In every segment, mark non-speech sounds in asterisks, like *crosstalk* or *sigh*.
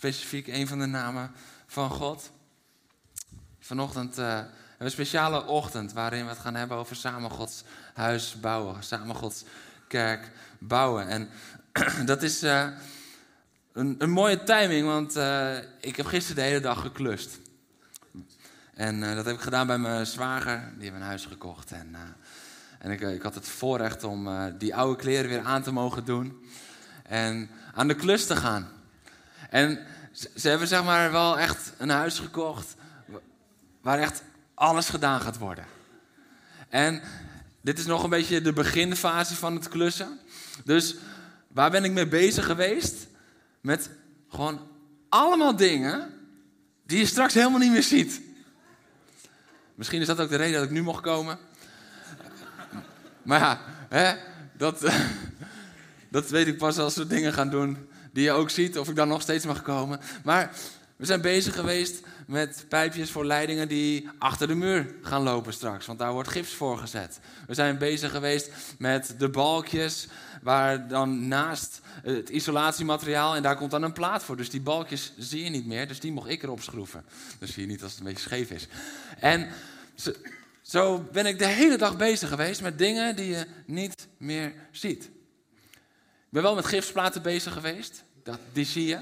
specifiek een van de namen van God. Vanochtend uh, hebben we een speciale ochtend waarin we het gaan hebben over samen Gods huis bouwen, samen Gods kerk bouwen. En *clears throat* dat is uh, een, een, mooie timing, want uh, ik heb gisteren de hele dag geklust. En dat heb ik gedaan bij mijn zwager, die heeft een huis gekocht. En, en ik, ik, had het voorrecht om die oude kleren weer aan te mogen doen en aan de klus te gaan. En ze hebben zeg maar wel echt een huis gekocht waar echt alles gedaan gaat worden. En dit is nog een beetje de beginfase van het klussen. Dus waar ben ik mee bezig geweest? Met gewoon allemaal dingen die je straks helemaal niet meer ziet. Misschien is dat ook de reden dat ik nu mocht komen. Maar ja, hè, dat, *laughs* dat weet ik pas als we dingen gaan doen die je ook ziet, of ik dan nog steeds mag komen. Maar we zijn bezig geweest met pijpjes voor leidingen die achter de muur gaan lopen straks, want daar wordt gips voor gezet. We zijn bezig geweest met de balkjes, waar dan naast het isolatiemateriaal, en daar komt dan een plaat voor. Dus die balkjes zie je niet meer, dus die mocht ik erop schroeven. Dus zie je niet als het een beetje scheef is. En zo ben ik de hele dag bezig geweest met dingen die je niet meer ziet. Ik ben wel met gipsplaten bezig geweest. Dat, die zie je.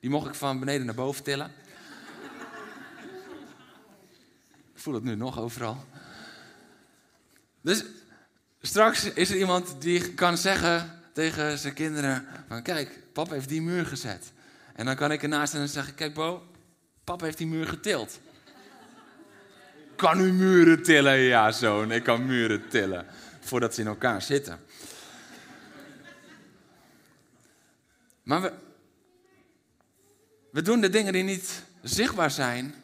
Die mocht ik van beneden naar boven tillen. *laughs* ik voel het nu nog overal. Dus straks is er iemand die kan zeggen tegen zijn kinderen: van, Kijk, papa heeft die muur gezet. En dan kan ik ernaast en zeggen: Kijk, Bo, papa heeft die muur getild. Kan u muren tillen? Ja, zoon, ik kan muren tillen. Voordat ze in elkaar zitten. Maar we, we doen de dingen die niet zichtbaar zijn.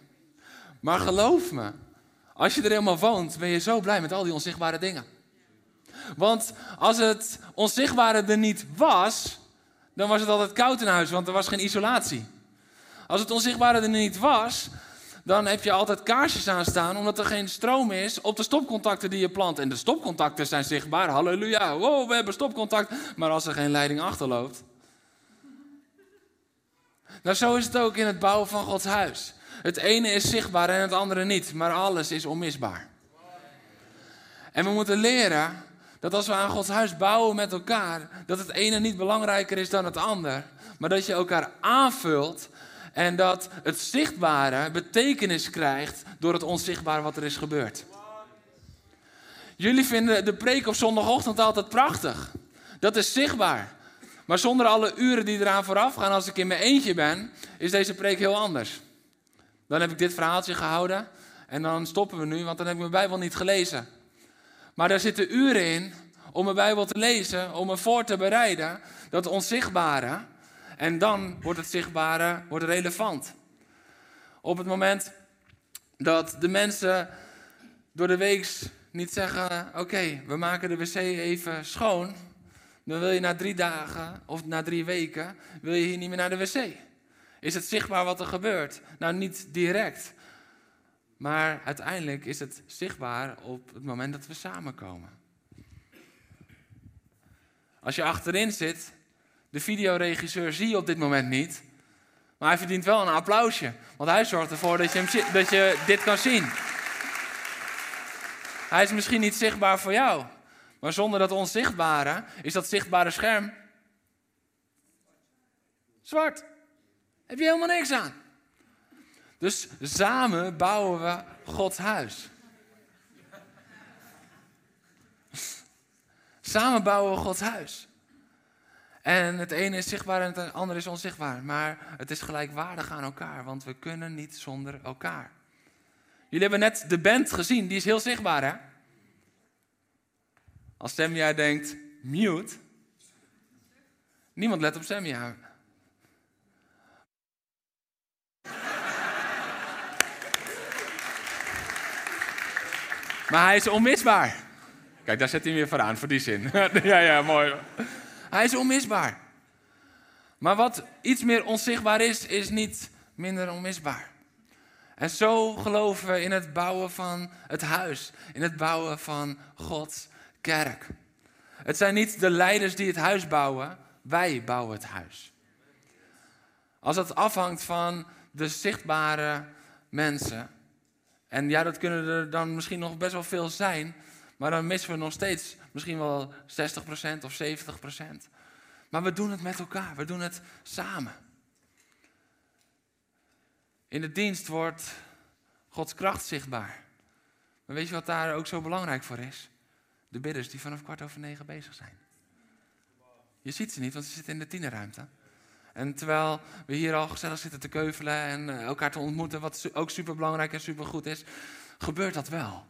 Maar geloof me, als je er helemaal woont, ben je zo blij met al die onzichtbare dingen. Want als het onzichtbare er niet was, dan was het altijd koud in huis, want er was geen isolatie. Als het onzichtbare er niet was, dan heb je altijd kaarsjes aanstaan, omdat er geen stroom is op de stopcontacten die je plant. En de stopcontacten zijn zichtbaar, halleluja, wow, we hebben stopcontact. Maar als er geen leiding achterloopt, nou, zo is het ook in het bouwen van Gods huis. Het ene is zichtbaar en het andere niet, maar alles is onmisbaar. En we moeten leren dat als we aan Gods huis bouwen met elkaar, dat het ene niet belangrijker is dan het ander, maar dat je elkaar aanvult en dat het zichtbare betekenis krijgt door het onzichtbare wat er is gebeurd. Jullie vinden de preek op zondagochtend altijd prachtig. Dat is zichtbaar. Maar zonder alle uren die eraan vooraf gaan, als ik in mijn eentje ben, is deze preek heel anders. Dan heb ik dit verhaaltje gehouden en dan stoppen we nu, want dan heb ik mijn Bijbel niet gelezen. Maar daar zitten uren in om mijn Bijbel te lezen, om me voor te bereiden, dat onzichtbare. En dan wordt het zichtbare wordt relevant. Op het moment dat de mensen door de week niet zeggen: Oké, we maken de wc even schoon dan wil je na drie dagen of na drie weken, wil je hier niet meer naar de wc. Is het zichtbaar wat er gebeurt? Nou, niet direct. Maar uiteindelijk is het zichtbaar op het moment dat we samenkomen. Als je achterin zit, de videoregisseur zie je op dit moment niet. Maar hij verdient wel een applausje. Want hij zorgt ervoor dat je, dat je dit kan zien. Hij is misschien niet zichtbaar voor jou. Maar zonder dat onzichtbare is dat zichtbare scherm zwart. Heb je helemaal niks aan. Dus samen bouwen we Gods huis. Samen bouwen we Gods huis. En het ene is zichtbaar en het andere is onzichtbaar. Maar het is gelijkwaardig aan elkaar, want we kunnen niet zonder elkaar. Jullie hebben net de band gezien, die is heel zichtbaar hè? Als Semja denkt, mute, niemand let op Semja. Maar hij is onmisbaar. Kijk, daar zet hij weer voor aan, voor die zin. *laughs* ja, ja, mooi. Hij is onmisbaar. Maar wat iets meer onzichtbaar is, is niet minder onmisbaar. En zo geloven we in het bouwen van het huis, in het bouwen van Gods kerk. Het zijn niet de leiders die het huis bouwen, wij bouwen het huis. Als het afhangt van de zichtbare mensen, en ja, dat kunnen er dan misschien nog best wel veel zijn, maar dan missen we nog steeds misschien wel 60% of 70%. Maar we doen het met elkaar, we doen het samen. In de dienst wordt Gods kracht zichtbaar. Maar weet je wat daar ook zo belangrijk voor is? De bidders die vanaf kwart over negen bezig zijn. Je ziet ze niet, want ze zitten in de tienerruimte. En terwijl we hier al gezellig zitten te keuvelen en eh, elkaar te ontmoeten, wat ook super belangrijk en super goed is, gebeurt dat wel.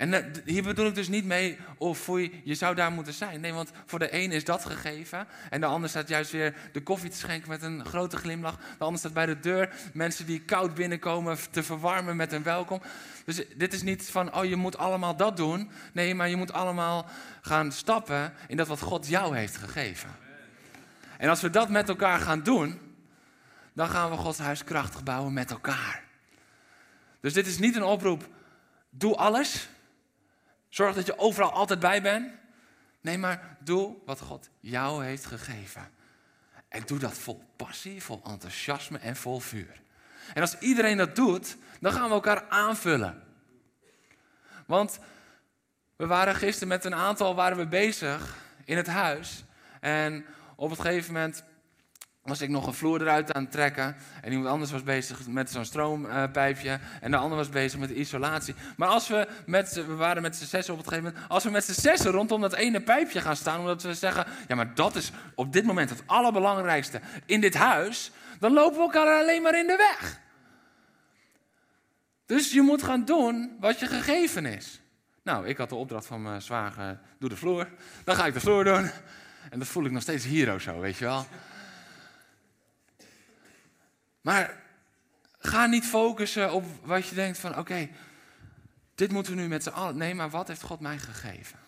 En eh, hier bedoel ik dus niet mee, of foei, je zou daar moeten zijn. Nee, want voor de een is dat gegeven. En de ander staat juist weer de koffie te schenken met een grote glimlach. De ander staat bij de deur mensen die koud binnenkomen te verwarmen met een welkom. Dus dit is niet van, oh je moet allemaal dat doen. Nee, maar je moet allemaal gaan stappen in dat wat God jou heeft gegeven. En als we dat met elkaar gaan doen, dan gaan we Gods huis krachtig bouwen met elkaar. Dus dit is niet een oproep, doe alles. Zorg dat je overal altijd bij bent. Nee, maar doe wat God jou heeft gegeven. En doe dat vol passie, vol enthousiasme en vol vuur. En als iedereen dat doet, dan gaan we elkaar aanvullen. Want we waren gisteren met een aantal waren we bezig in het huis. En op het gegeven moment was ik nog een vloer eruit aan het trekken. En iemand anders was bezig met zo'n stroompijpje. En de ander was bezig met isolatie. Maar als we met we waren met z'n zessen op het gegeven moment. Als we met z'n zessen rondom dat ene pijpje gaan staan. Omdat we zeggen, ja maar dat is op dit moment het allerbelangrijkste in dit huis. Dan lopen we elkaar alleen maar in de weg. Dus je moet gaan doen wat je gegeven is. Nou, ik had de opdracht van mijn zwager, doe de vloer. Dan ga ik de vloer doen. En dat voel ik nog steeds hier ook zo, weet je wel. Maar ga niet focussen op wat je denkt van oké, dit moeten we nu met z'n allen. Nee, maar wat heeft God mij gegeven?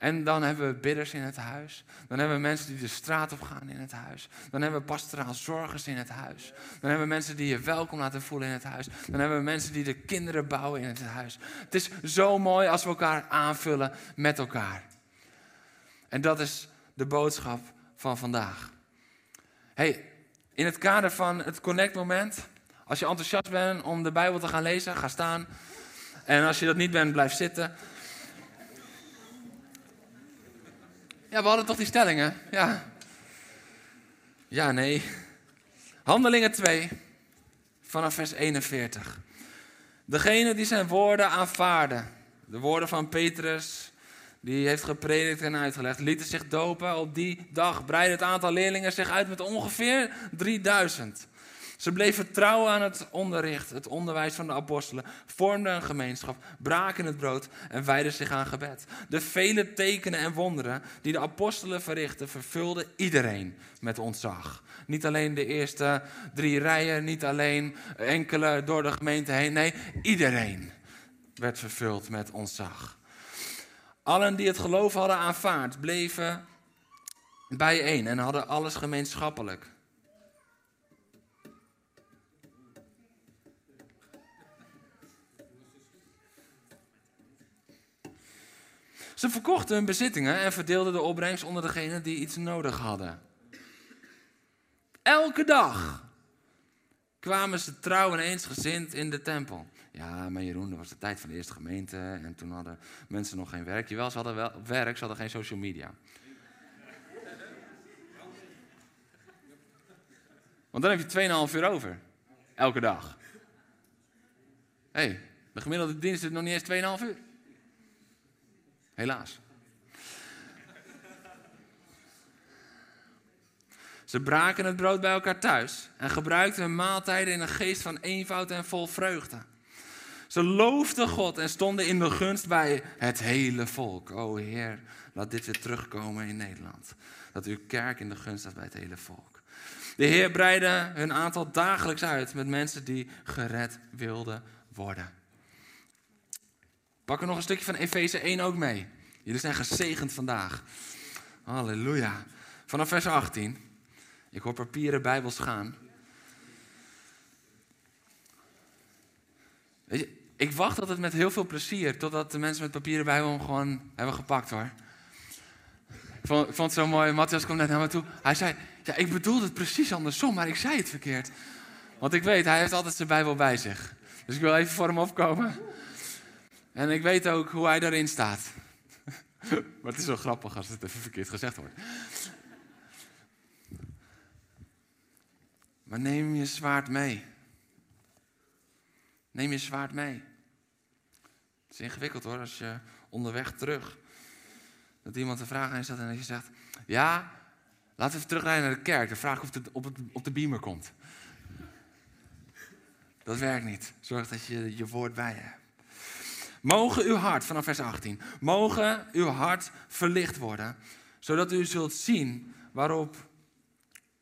En dan hebben we bidders in het huis. Dan hebben we mensen die de straat op gaan in het huis. Dan hebben we pastoraal zorgers in het huis. Dan hebben we mensen die je welkom laten voelen in het huis. Dan hebben we mensen die de kinderen bouwen in het huis. Het is zo mooi als we elkaar aanvullen met elkaar. En dat is de boodschap van vandaag. Hey, in het kader van het Connect moment, als je enthousiast bent om de Bijbel te gaan lezen, ga staan. En als je dat niet bent, blijf zitten. Ja, we hadden toch die stellingen? Ja. Ja, nee. Handelingen 2, vanaf vers 41. Degene die zijn woorden aanvaarden, de woorden van Petrus, die heeft gepredikt en uitgelegd, lieten zich dopen. Op die dag breidde het aantal leerlingen zich uit met ongeveer 3000. Ze bleven trouw aan het onderricht, het onderwijs van de apostelen, vormden een gemeenschap, braken het brood en wijden zich aan gebed. De vele tekenen en wonderen die de apostelen verrichtten, vervulden iedereen met ontzag. Niet alleen de eerste drie rijen, niet alleen enkele door de gemeente heen, nee, iedereen werd vervuld met ontzag. Allen die het geloof hadden aanvaard, bleven bijeen en hadden alles gemeenschappelijk. Ze verkochten hun bezittingen en verdeelden de opbrengst onder degenen die iets nodig hadden. Elke dag kwamen ze trouw en eensgezind in de tempel. Ja, maar Jeroen, dat was de tijd van de eerste gemeente en toen hadden mensen nog geen werk. Jawel, ze hadden wel werk, ze hadden geen social media. Want dan heb je 2,5 uur over. Elke dag. Hé, hey, de gemiddelde dienst is nog niet eens 2,5 uur. Helaas. Ze braken het brood bij elkaar thuis en gebruikten hun maaltijden in een geest van eenvoud en vol vreugde. Ze loofden God en stonden in de gunst bij het hele volk. O Heer, laat dit weer terugkomen in Nederland. Dat uw kerk in de gunst staat bij het hele volk. De Heer breidde hun aantal dagelijks uit met mensen die gered wilden worden. Pak er nog een stukje van Efeze 1 ook mee. Jullie zijn gezegend vandaag. Halleluja. Vanaf vers 18. Ik hoor papieren Bijbels gaan. Weet je, ik wacht altijd met heel veel plezier totdat de mensen met papieren Bijbel hem gewoon hebben gepakt hoor. Ik vond, vond het zo mooi. Matthias kwam net naar me toe. Hij zei: Ja, ik bedoelde het precies andersom, maar ik zei het verkeerd. Want ik weet, hij heeft altijd zijn Bijbel bij zich. Dus ik wil even voor hem opkomen. En ik weet ook hoe hij daarin staat. *laughs* maar het is zo grappig als het even verkeerd gezegd wordt. Maar neem je zwaard mee. Neem je zwaard mee. Het is ingewikkeld hoor, als je onderweg terug. Dat iemand een vraag aan stelt en dat je zegt: Ja, laten we terugrijden naar de kerk. De vraag of het op, het, op de beamer komt. Dat werkt niet. Zorg dat je je woord bij je hebt. Mogen uw hart, vanaf vers 18, mogen uw hart verlicht worden, zodat u zult zien waarop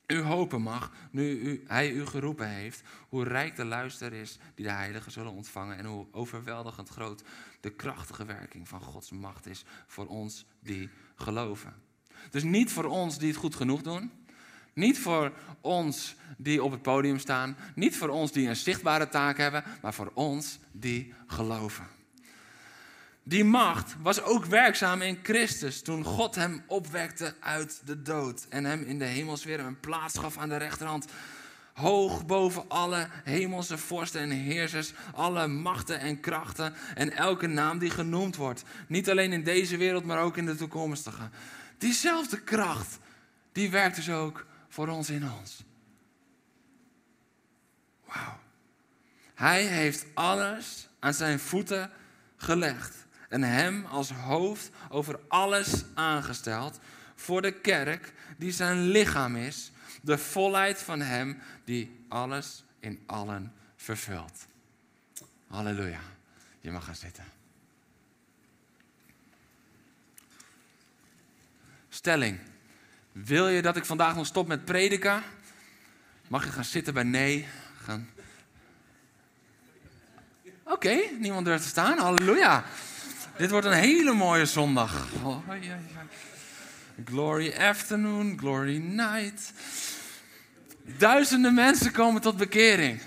u hopen mag, nu u, hij u geroepen heeft, hoe rijk de luister is die de heiligen zullen ontvangen en hoe overweldigend groot de krachtige werking van Gods macht is voor ons die geloven. Dus niet voor ons die het goed genoeg doen, niet voor ons die op het podium staan, niet voor ons die een zichtbare taak hebben, maar voor ons die geloven. Die macht was ook werkzaam in Christus toen God hem opwekte uit de dood en hem in de hemelsfeer een plaats gaf aan de rechterhand. Hoog boven alle hemelse vorsten en heersers, alle machten en krachten en elke naam die genoemd wordt. Niet alleen in deze wereld, maar ook in de toekomstige. Diezelfde kracht, die werkt dus ook voor ons in ons. Wauw. Hij heeft alles aan zijn voeten gelegd en hem als hoofd over alles aangesteld voor de kerk die zijn lichaam is, de volheid van hem die alles in allen vervult. Halleluja. Je mag gaan zitten. Stelling. Wil je dat ik vandaag nog stop met prediken? Mag je gaan zitten bij nee? Gaan... Oké, niemand durft te staan. Halleluja. Dit wordt een hele mooie zondag. Glory afternoon, glory night. Duizenden mensen komen tot bekering.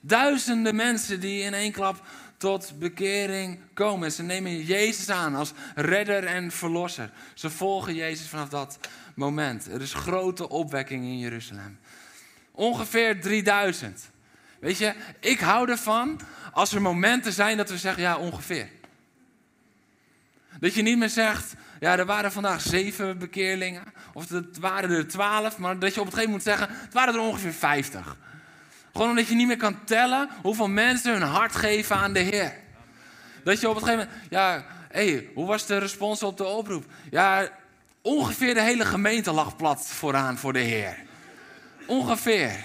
Duizenden mensen die in één klap tot bekering komen. Ze nemen Jezus aan als redder en verlosser. Ze volgen Jezus vanaf dat moment. Er is grote opwekking in Jeruzalem. Ongeveer 3000. Weet je, ik hou ervan als er momenten zijn dat we zeggen, ja, ongeveer. Dat je niet meer zegt, ja, er waren vandaag zeven bekeerlingen. Of het waren er twaalf, maar dat je op het gegeven moment moet zeggen, het waren er ongeveer vijftig. Gewoon omdat je niet meer kan tellen hoeveel mensen hun hart geven aan de Heer. Dat je op het gegeven moment, ja, hé, hey, hoe was de respons op de oproep? Ja, ongeveer de hele gemeente lag plat vooraan voor de Heer. Ongeveer.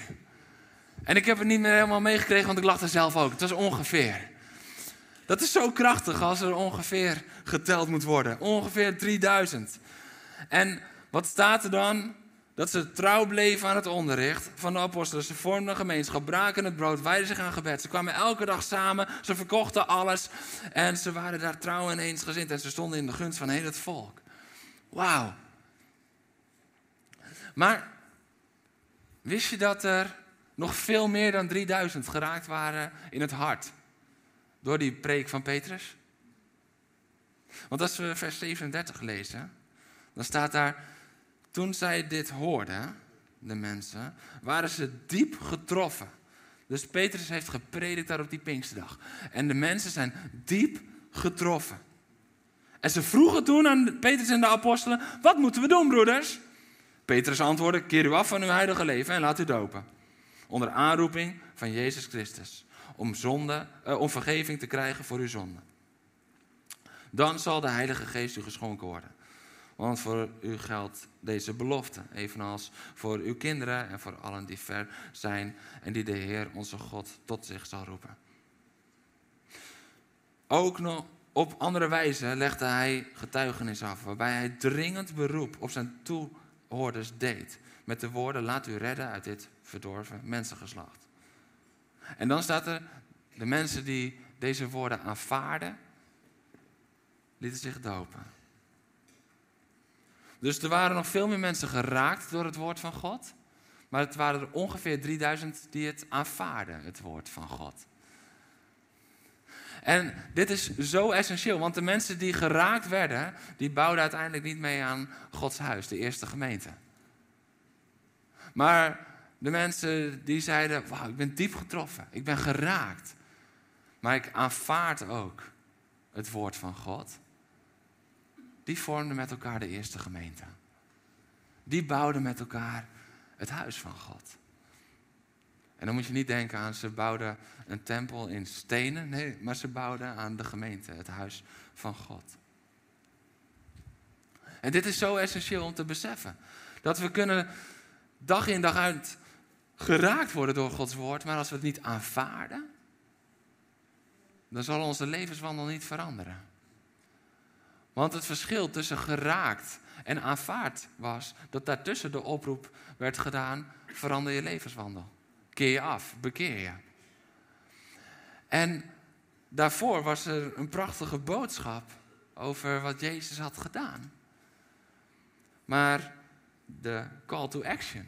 En ik heb het niet meer helemaal meegekregen, want ik er zelf ook. Het was ongeveer. Dat is zo krachtig als er ongeveer geteld moet worden. Ongeveer 3000. En wat staat er dan? Dat ze trouw bleven aan het onderricht van de apostelen. Ze vormden een gemeenschap, braken het brood, wijden zich aan gebed. Ze kwamen elke dag samen, ze verkochten alles. En ze waren daar trouw en eensgezind. En ze stonden in de gunst van heel het volk. Wauw. Maar wist je dat er nog veel meer dan 3000 geraakt waren in het hart? Door die preek van Petrus? Want als we vers 37 lezen, dan staat daar, toen zij dit hoorden, de mensen, waren ze diep getroffen. Dus Petrus heeft gepredikt daar op die Pinksterdag. En de mensen zijn diep getroffen. En ze vroegen toen aan Petrus en de apostelen, wat moeten we doen broeders? Petrus antwoordde, keer u af van uw heilige leven en laat u dopen. Onder aanroeping van Jezus Christus. Om, zonde, uh, om vergeving te krijgen voor uw zonde. Dan zal de Heilige Geest u geschonken worden. Want voor u geldt deze belofte, evenals voor uw kinderen en voor allen die ver zijn en die de Heer onze God tot zich zal roepen. Ook nog op andere wijze legde hij getuigenis af, waarbij hij dringend beroep op zijn toehoorders deed. Met de woorden: Laat u redden uit dit verdorven mensengeslacht. En dan staat er: de mensen die deze woorden aanvaarden, lieten zich dopen. Dus er waren nog veel meer mensen geraakt door het woord van God. Maar het waren er ongeveer 3000 die het aanvaarden, het woord van God. En dit is zo essentieel, want de mensen die geraakt werden, die bouwden uiteindelijk niet mee aan Gods huis, de eerste gemeente. Maar de mensen die zeiden, wauw, ik ben diep getroffen, ik ben geraakt. Maar ik aanvaard ook het woord van God. Die vormden met elkaar de eerste gemeente. Die bouwden met elkaar het huis van God. En dan moet je niet denken aan ze bouwden een tempel in stenen. Nee, maar ze bouwden aan de gemeente, het huis van God. En dit is zo essentieel om te beseffen. Dat we kunnen dag in dag uit geraakt worden door Gods woord. Maar als we het niet aanvaarden, dan zal onze levenswandel niet veranderen. Want het verschil tussen geraakt en aanvaard was dat daartussen de oproep werd gedaan: verander je levenswandel. Keer je af, bekeer je. En daarvoor was er een prachtige boodschap over wat Jezus had gedaan. Maar de call to action,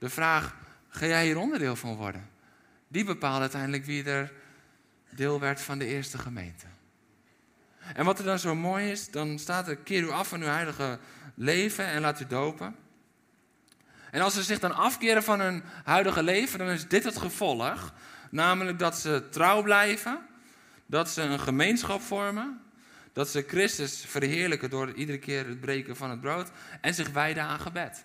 de vraag: ga jij hier onderdeel van worden? Die bepaalde uiteindelijk wie er deel werd van de eerste gemeente. En wat er dan zo mooi is, dan staat er: keer u af van uw heilige leven en laat u dopen. En als ze zich dan afkeren van hun huidige leven, dan is dit het gevolg. Namelijk dat ze trouw blijven, dat ze een gemeenschap vormen, dat ze Christus verheerlijken door iedere keer het breken van het brood en zich wijden aan gebed.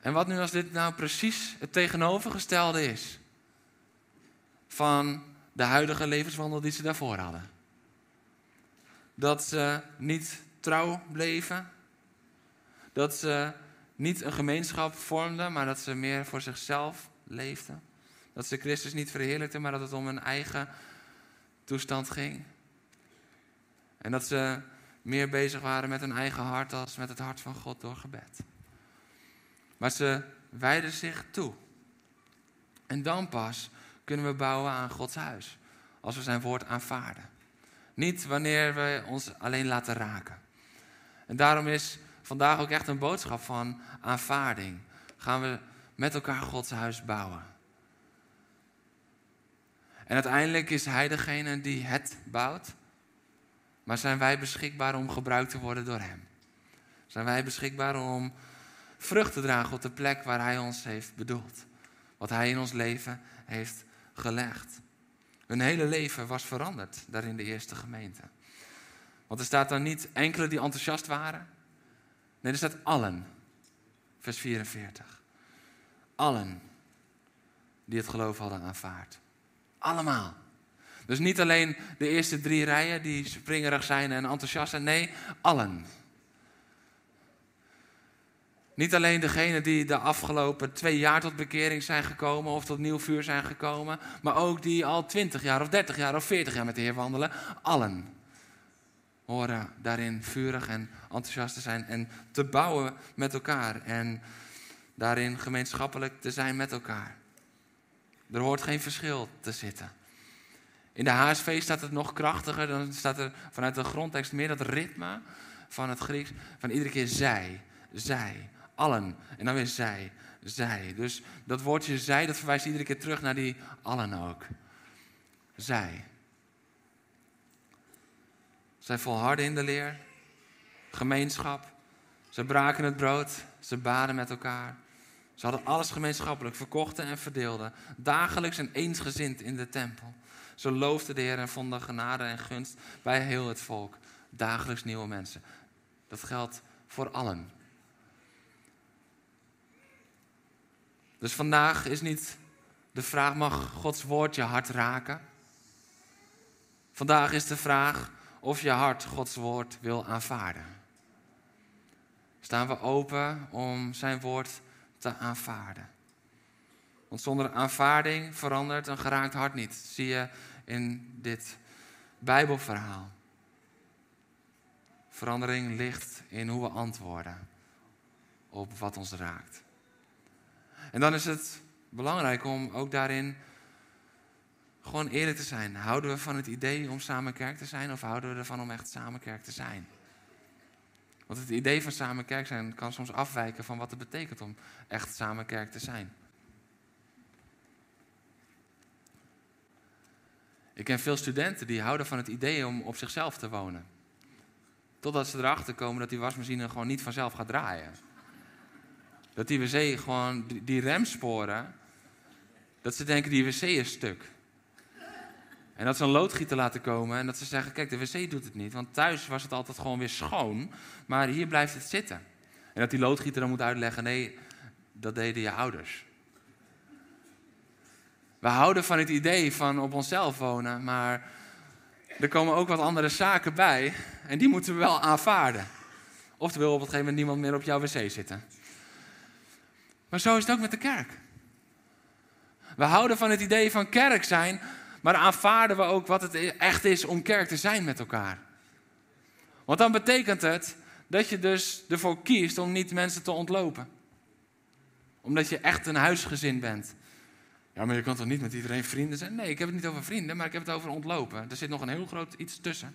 En wat nu als dit nou precies het tegenovergestelde is van de huidige levenswandel die ze daarvoor hadden? Dat ze niet trouw bleven, dat ze niet een gemeenschap vormden, maar dat ze meer voor zichzelf leefden. Dat ze Christus niet verheerlijkten, maar dat het om hun eigen toestand ging. En dat ze meer bezig waren met hun eigen hart als met het hart van God door gebed. Maar ze wijden zich toe. En dan pas kunnen we bouwen aan Gods huis. Als we zijn woord aanvaarden. Niet wanneer we ons alleen laten raken. En daarom is vandaag ook echt een boodschap van aanvaarding. Gaan we met elkaar Gods huis bouwen. En uiteindelijk is Hij degene die het bouwt. Maar zijn wij beschikbaar om gebruikt te worden door Hem? Zijn wij beschikbaar om vrucht te dragen op de plek waar Hij ons heeft bedoeld? Wat Hij in ons leven heeft gelegd. Hun hele leven was veranderd daar in de eerste gemeente. Want er staat dan niet enkele die enthousiast waren. Nee, er staat allen. Vers 44. Allen die het geloof hadden aanvaard. Allemaal. Dus niet alleen de eerste drie rijen die springerig zijn en enthousiast zijn. Nee, allen. Niet alleen degenen die de afgelopen twee jaar tot bekering zijn gekomen of tot nieuw vuur zijn gekomen, maar ook die al twintig jaar of dertig jaar of veertig jaar met de Heer wandelen. Allen horen daarin vurig en enthousiast te zijn en te bouwen met elkaar en daarin gemeenschappelijk te zijn met elkaar. Er hoort geen verschil te zitten. In de HSV staat het nog krachtiger, dan staat er vanuit de grondtekst meer dat ritme van het Grieks, van iedere keer zij, zij, allen, en dan weer zij, zij. Dus dat woordje zij, dat verwijst iedere keer terug naar die allen ook. Zij. Zij volharden in de leer, gemeenschap. Ze braken het brood, ze baden met elkaar. Ze hadden alles gemeenschappelijk, verkochten en verdeelden. Dagelijks en eensgezind in de tempel. Ze loofden de Heer en vonden genade en gunst bij heel het volk. Dagelijks nieuwe mensen. Dat geldt voor allen. Dus vandaag is niet de vraag: mag Gods woord je hart raken? Vandaag is de vraag: of je hart Gods woord wil aanvaarden. Staan we open om zijn woord te aanvaarden? Want zonder aanvaarding verandert een geraakt hart niet. zie je in dit Bijbelverhaal. Verandering ligt in hoe we antwoorden op wat ons raakt. En dan is het belangrijk om ook daarin gewoon eerlijk te zijn. Houden we van het idee om samen kerk te zijn of houden we ervan om echt samen kerk te zijn? Want het idee van samen kerk zijn kan soms afwijken van wat het betekent om echt samen kerk te zijn. Ik ken veel studenten die houden van het idee om op zichzelf te wonen. Totdat ze erachter komen dat die wasmachine gewoon niet vanzelf gaat draaien. Dat die wc gewoon, die remsporen, dat ze denken die wc is stuk. En dat ze een loodgieter laten komen en dat ze zeggen: Kijk, de wc doet het niet. Want thuis was het altijd gewoon weer schoon, maar hier blijft het zitten. En dat die loodgieter dan moet uitleggen: Nee, dat deden je ouders. We houden van het idee van op onszelf wonen, maar er komen ook wat andere zaken bij en die moeten we wel aanvaarden. Oftewel op een gegeven moment niemand meer op jouw wc zitten. Maar zo is het ook met de kerk. We houden van het idee van kerk zijn, maar aanvaarden we ook wat het echt is om kerk te zijn met elkaar. Want dan betekent het dat je dus ervoor kiest om niet mensen te ontlopen. Omdat je echt een huisgezin bent. Ja, maar je kan toch niet met iedereen vrienden zijn? Nee, ik heb het niet over vrienden, maar ik heb het over ontlopen. Er zit nog een heel groot iets tussen.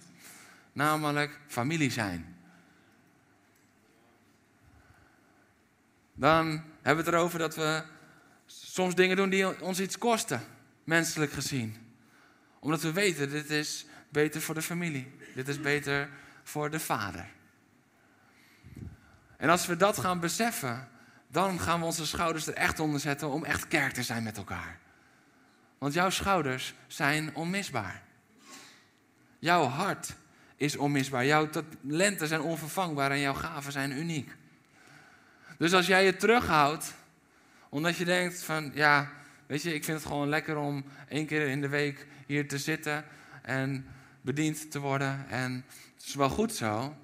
Namelijk familie zijn. Dan hebben we het erover dat we soms dingen doen die ons iets kosten, menselijk gezien. Omdat we weten, dit is beter voor de familie. Dit is beter voor de vader. En als we dat gaan beseffen, dan gaan we onze schouders er echt onder zetten om echt kerk te zijn met elkaar. Want jouw schouders zijn onmisbaar. Jouw hart is onmisbaar. Jouw talenten zijn onvervangbaar en jouw gaven zijn uniek. Dus als jij je terughoudt, omdat je denkt van, ja, weet je, ik vind het gewoon lekker om één keer in de week hier te zitten en bediend te worden en het is wel goed zo,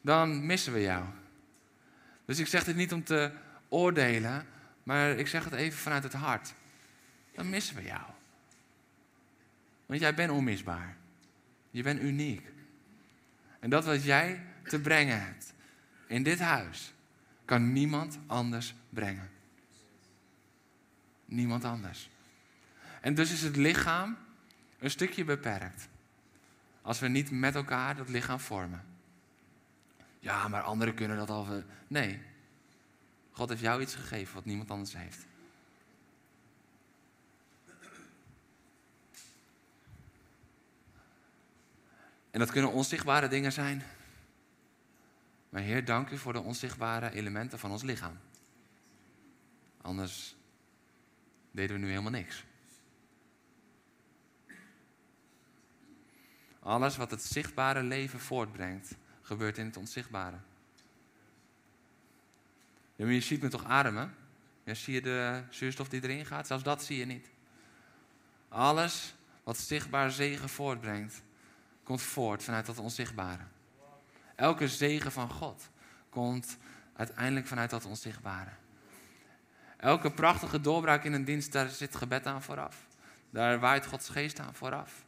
dan missen we jou. Dus ik zeg dit niet om te oordelen, maar ik zeg het even vanuit het hart. Dan missen we jou. Want jij bent onmisbaar. Je bent uniek. En dat wat jij te brengen hebt in dit huis, kan niemand anders brengen. Niemand anders. En dus is het lichaam een stukje beperkt. Als we niet met elkaar dat lichaam vormen. Ja, maar anderen kunnen dat al. Nee. God heeft jou iets gegeven wat niemand anders heeft. En dat kunnen onzichtbare dingen zijn. Maar Heer, dank u voor de onzichtbare elementen van ons lichaam. Anders deden we nu helemaal niks. Alles wat het zichtbare leven voortbrengt, gebeurt in het onzichtbare. Ja, maar je ziet me toch ademen? Ja, zie je de zuurstof die erin gaat? Zelfs dat zie je niet. Alles wat zichtbaar zegen voortbrengt, komt voort vanuit dat onzichtbare. Elke zegen van God komt uiteindelijk vanuit dat onzichtbare. Elke prachtige doorbraak in een dienst, daar zit gebed aan vooraf. Daar waait Gods geest aan vooraf.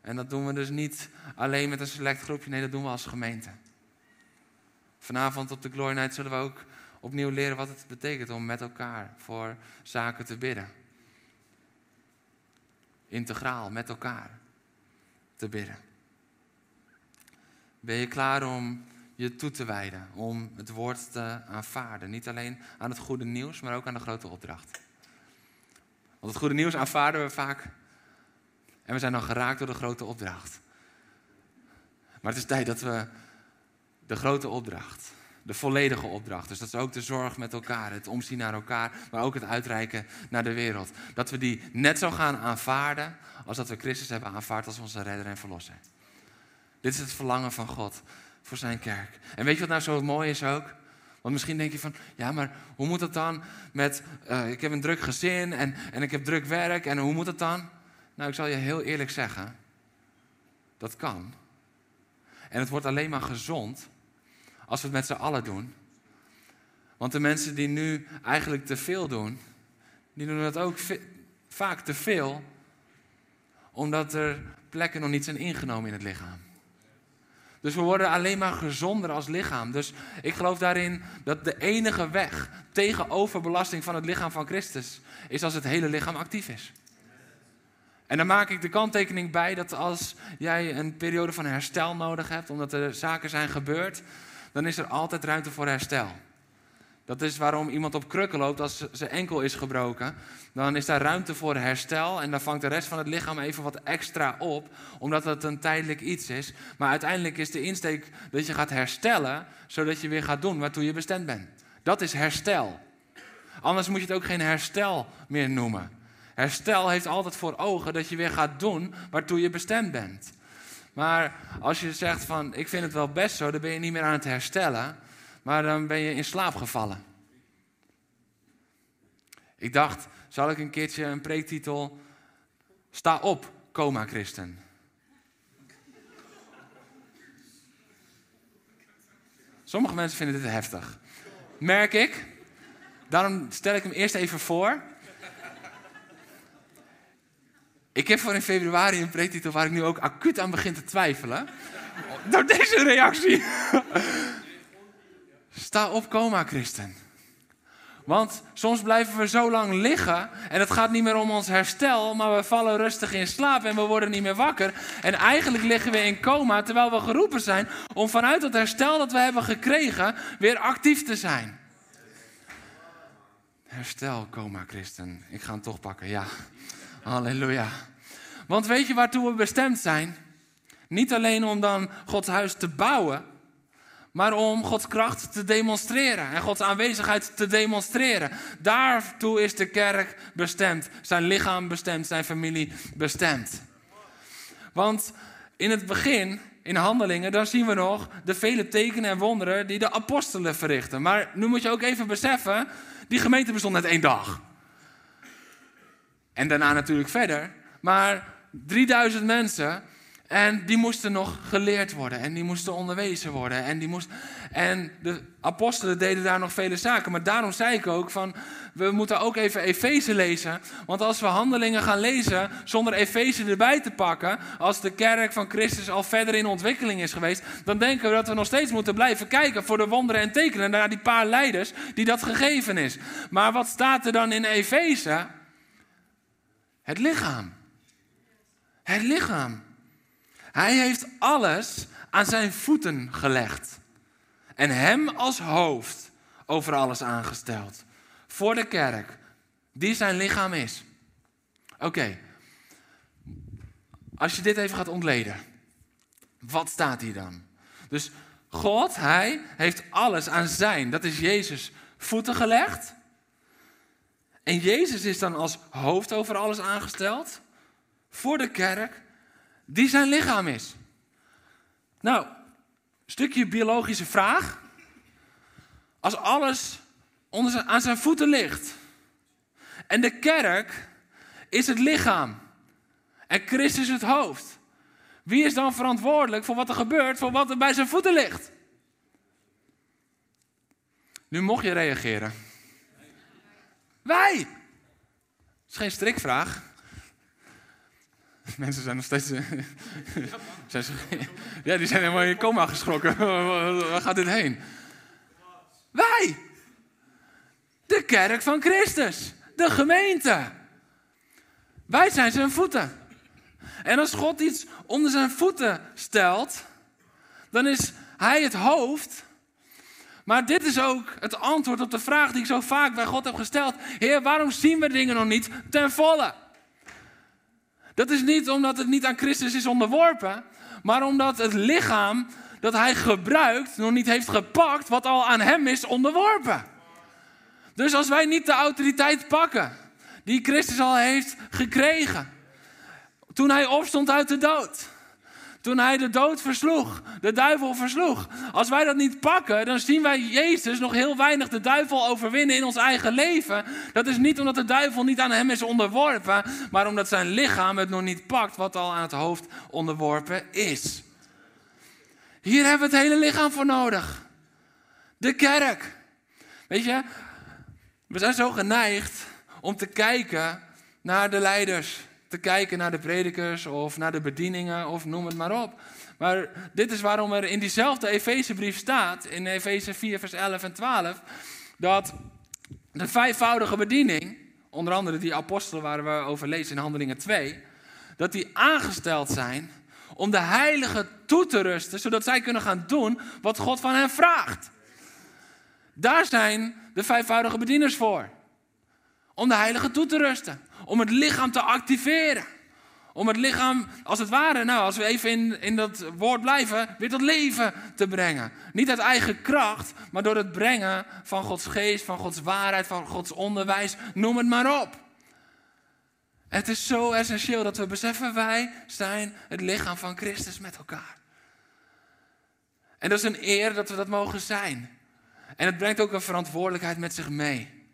En dat doen we dus niet alleen met een select groepje, nee, dat doen we als gemeente. Vanavond op de Glory Night zullen we ook opnieuw leren wat het betekent om met elkaar voor zaken te bidden. Integraal, met elkaar te bidden. Ben je klaar om je toe te wijden, om het woord te aanvaarden? Niet alleen aan het goede nieuws, maar ook aan de grote opdracht. Want het goede nieuws aanvaarden we vaak en we zijn dan geraakt door de grote opdracht. Maar het is tijd dat we de grote opdracht, de volledige opdracht, dus dat is ook de zorg met elkaar, het omzien naar elkaar, maar ook het uitreiken naar de wereld, dat we die net zo gaan aanvaarden als dat we Christus hebben aanvaard als onze redder en verlosser. Dit is het verlangen van God voor zijn kerk. En weet je wat nou zo mooi is ook? Want misschien denk je van, ja, maar hoe moet het dan met, uh, ik heb een druk gezin en, en ik heb druk werk en hoe moet het dan? Nou, ik zal je heel eerlijk zeggen, dat kan. En het wordt alleen maar gezond als we het met z'n allen doen. Want de mensen die nu eigenlijk te veel doen, die doen dat ook vaak te veel, omdat er plekken nog niet zijn ingenomen in het lichaam. Dus we worden alleen maar gezonder als lichaam. Dus ik geloof daarin dat de enige weg tegen overbelasting van het lichaam van Christus is als het hele lichaam actief is. En dan maak ik de kanttekening bij dat als jij een periode van herstel nodig hebt, omdat er zaken zijn gebeurd, dan is er altijd ruimte voor herstel. Dat is waarom iemand op krukken loopt als zijn enkel is gebroken. Dan is daar ruimte voor herstel en dan vangt de rest van het lichaam even wat extra op, omdat het een tijdelijk iets is. Maar uiteindelijk is de insteek dat je gaat herstellen, zodat je weer gaat doen waartoe je bestemd bent. Dat is herstel. Anders moet je het ook geen herstel meer noemen. Herstel heeft altijd voor ogen dat je weer gaat doen waartoe je bestemd bent. Maar als je zegt van ik vind het wel best zo, dan ben je niet meer aan het herstellen, maar dan ben je in slaap gevallen. Ik dacht, zal ik een keertje een preektitel Sta op, coma christen. Sommige mensen vinden dit heftig. Merk ik. Daarom stel ik hem eerst even voor. Ik heb voor in februari een preektitel waar ik nu ook acuut aan begin te twijfelen. Door deze reactie. Sta op, coma, christen. Want soms blijven we zo lang liggen en het gaat niet meer om ons herstel, maar we vallen rustig in slaap en we worden niet meer wakker. En eigenlijk liggen we in coma terwijl we geroepen zijn om vanuit het herstel dat we hebben gekregen weer actief te zijn. Herstel, coma, christen. Ik ga hem toch pakken, ja. Halleluja. Want weet je waartoe we bestemd zijn? Niet alleen om dan Gods huis te bouwen, maar om Gods kracht te demonstreren en Gods aanwezigheid te demonstreren. Daartoe is de kerk bestemd, zijn lichaam bestemd, zijn familie bestemd. Want in het begin, in handelingen, dan zien we nog de vele tekenen en wonderen die de apostelen verrichten. Maar nu moet je ook even beseffen, die gemeente bestond net één dag. En daarna natuurlijk verder. Maar 3000 mensen en die moesten nog geleerd worden en die moesten onderwezen worden. En, die moest, en de apostelen deden daar nog vele zaken. Maar daarom zei ik ook van, we moeten ook even Efeze lezen. Want als we handelingen gaan lezen zonder Efeze erbij te pakken, als de kerk van Christus al verder in ontwikkeling is geweest, dan denken we dat we nog steeds moeten blijven kijken voor de wonderen en tekenen naar die paar leiders die dat gegeven is. Maar wat staat er dan in Efeze? Het lichaam. Het lichaam. Hij heeft alles aan zijn voeten gelegd. En hem als hoofd over alles aangesteld. Voor de kerk, die zijn lichaam is. Oké, als je dit even gaat ontleden, wat staat hier dan? Dus God, Hij heeft alles aan zijn, dat is Jezus, voeten gelegd. En Jezus is dan als hoofd over alles aangesteld. Voor de kerk die zijn lichaam is. Nou, stukje biologische vraag. Als alles onder aan zijn voeten ligt en de kerk is het lichaam en Christus het hoofd, wie is dan verantwoordelijk voor wat er gebeurt, voor wat er bij zijn voeten ligt? Nu mocht je reageren. Wij! Dat is geen strikvraag. *laughs* Mensen zijn nog steeds. *laughs* *laughs* ja, die zijn helemaal in coma geschrokken. Waar gaat dit heen? Wij! De kerk van Christus. De gemeente. Wij zijn zijn voeten. En als God iets onder zijn voeten stelt, dan is hij het hoofd. Maar dit is ook het antwoord op de vraag die ik zo vaak bij God heb gesteld. Heer, waarom zien we dingen nog niet ten volle? Dat is niet omdat het niet aan Christus is onderworpen, maar omdat het lichaam dat hij gebruikt nog niet heeft gepakt wat al aan hem is onderworpen. Dus als wij niet de autoriteit pakken die Christus al heeft gekregen, toen hij opstond uit de dood, toen hij de dood versloeg, de duivel versloeg. Als wij dat niet pakken, dan zien wij Jezus nog heel weinig de duivel overwinnen in ons eigen leven. Dat is niet omdat de duivel niet aan hem is onderworpen, maar omdat zijn lichaam het nog niet pakt wat al aan het hoofd onderworpen is. Hier hebben we het hele lichaam voor nodig. De kerk. Weet je, we zijn zo geneigd om te kijken naar de leiders te kijken naar de predikers of naar de bedieningen of noem het maar op. Maar dit is waarom er in diezelfde Efezebrief staat, in Efeze 4, vers 11 en 12, dat de vijfvoudige bediening, onder andere die apostelen waar we over lezen in Handelingen 2, dat die aangesteld zijn om de heiligen toe te rusten, zodat zij kunnen gaan doen wat God van hen vraagt. Daar zijn de vijfvoudige bedieners voor. Om de heiligen toe te rusten, om het lichaam te activeren. Om het lichaam, als het ware, nou, als we even in, in dat woord blijven, weer tot leven te brengen. Niet uit eigen kracht, maar door het brengen van Gods geest, van Gods waarheid, van Gods onderwijs, noem het maar op. Het is zo essentieel dat we beseffen, wij zijn het lichaam van Christus met elkaar. En dat is een eer dat we dat mogen zijn. En het brengt ook een verantwoordelijkheid met zich mee.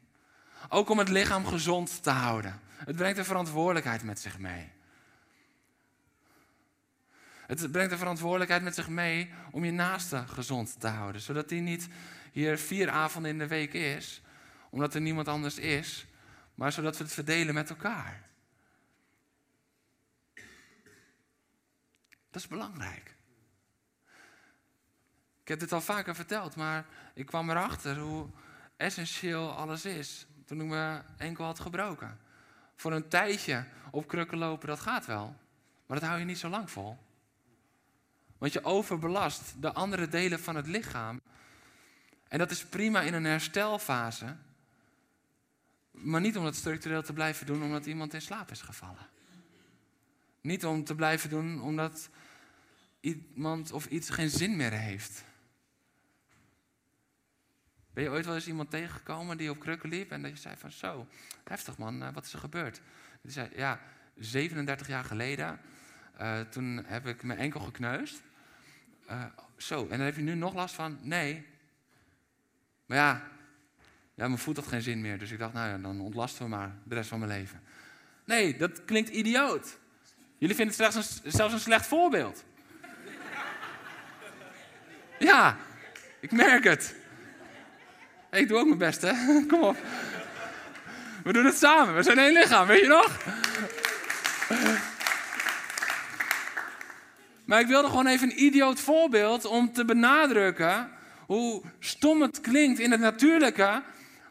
Ook om het lichaam gezond te houden. Het brengt een verantwoordelijkheid met zich mee. Het brengt een verantwoordelijkheid met zich mee om je naaste gezond te houden. Zodat die niet hier vier avonden in de week is, omdat er niemand anders is, maar zodat we het verdelen met elkaar. Dat is belangrijk. Ik heb dit al vaker verteld, maar ik kwam erachter hoe essentieel alles is toen ik me enkel had gebroken. Voor een tijdje op krukken lopen, dat gaat wel. Maar dat hou je niet zo lang vol. Want je overbelast de andere delen van het lichaam. En dat is prima in een herstelfase. Maar niet om dat structureel te blijven doen omdat iemand in slaap is gevallen. Niet om te blijven doen omdat iemand of iets geen zin meer heeft. Ben je ooit wel eens iemand tegengekomen die op krukken liep en dat je zei van zo, heftig man, eh, wat is er gebeurd? Die zei, ja, 37 jaar geleden, uh, toen heb ik mijn enkel gekneusd. Uh, zo, en dan heb je nu nog last van? Nee. Maar ja, ja, mijn voet had geen zin meer, dus ik dacht, nou ja, dan ontlasten we maar de rest van mijn leven. Nee, dat klinkt idioot. Jullie vinden het zelfs een slecht voorbeeld. Ja, ik merk het. Ik doe ook mijn best, hè? *laughs* Kom op. We doen het samen. We zijn één lichaam, weet je nog? Maar ik wilde gewoon even een idioot voorbeeld om te benadrukken hoe stom het klinkt in het natuurlijke,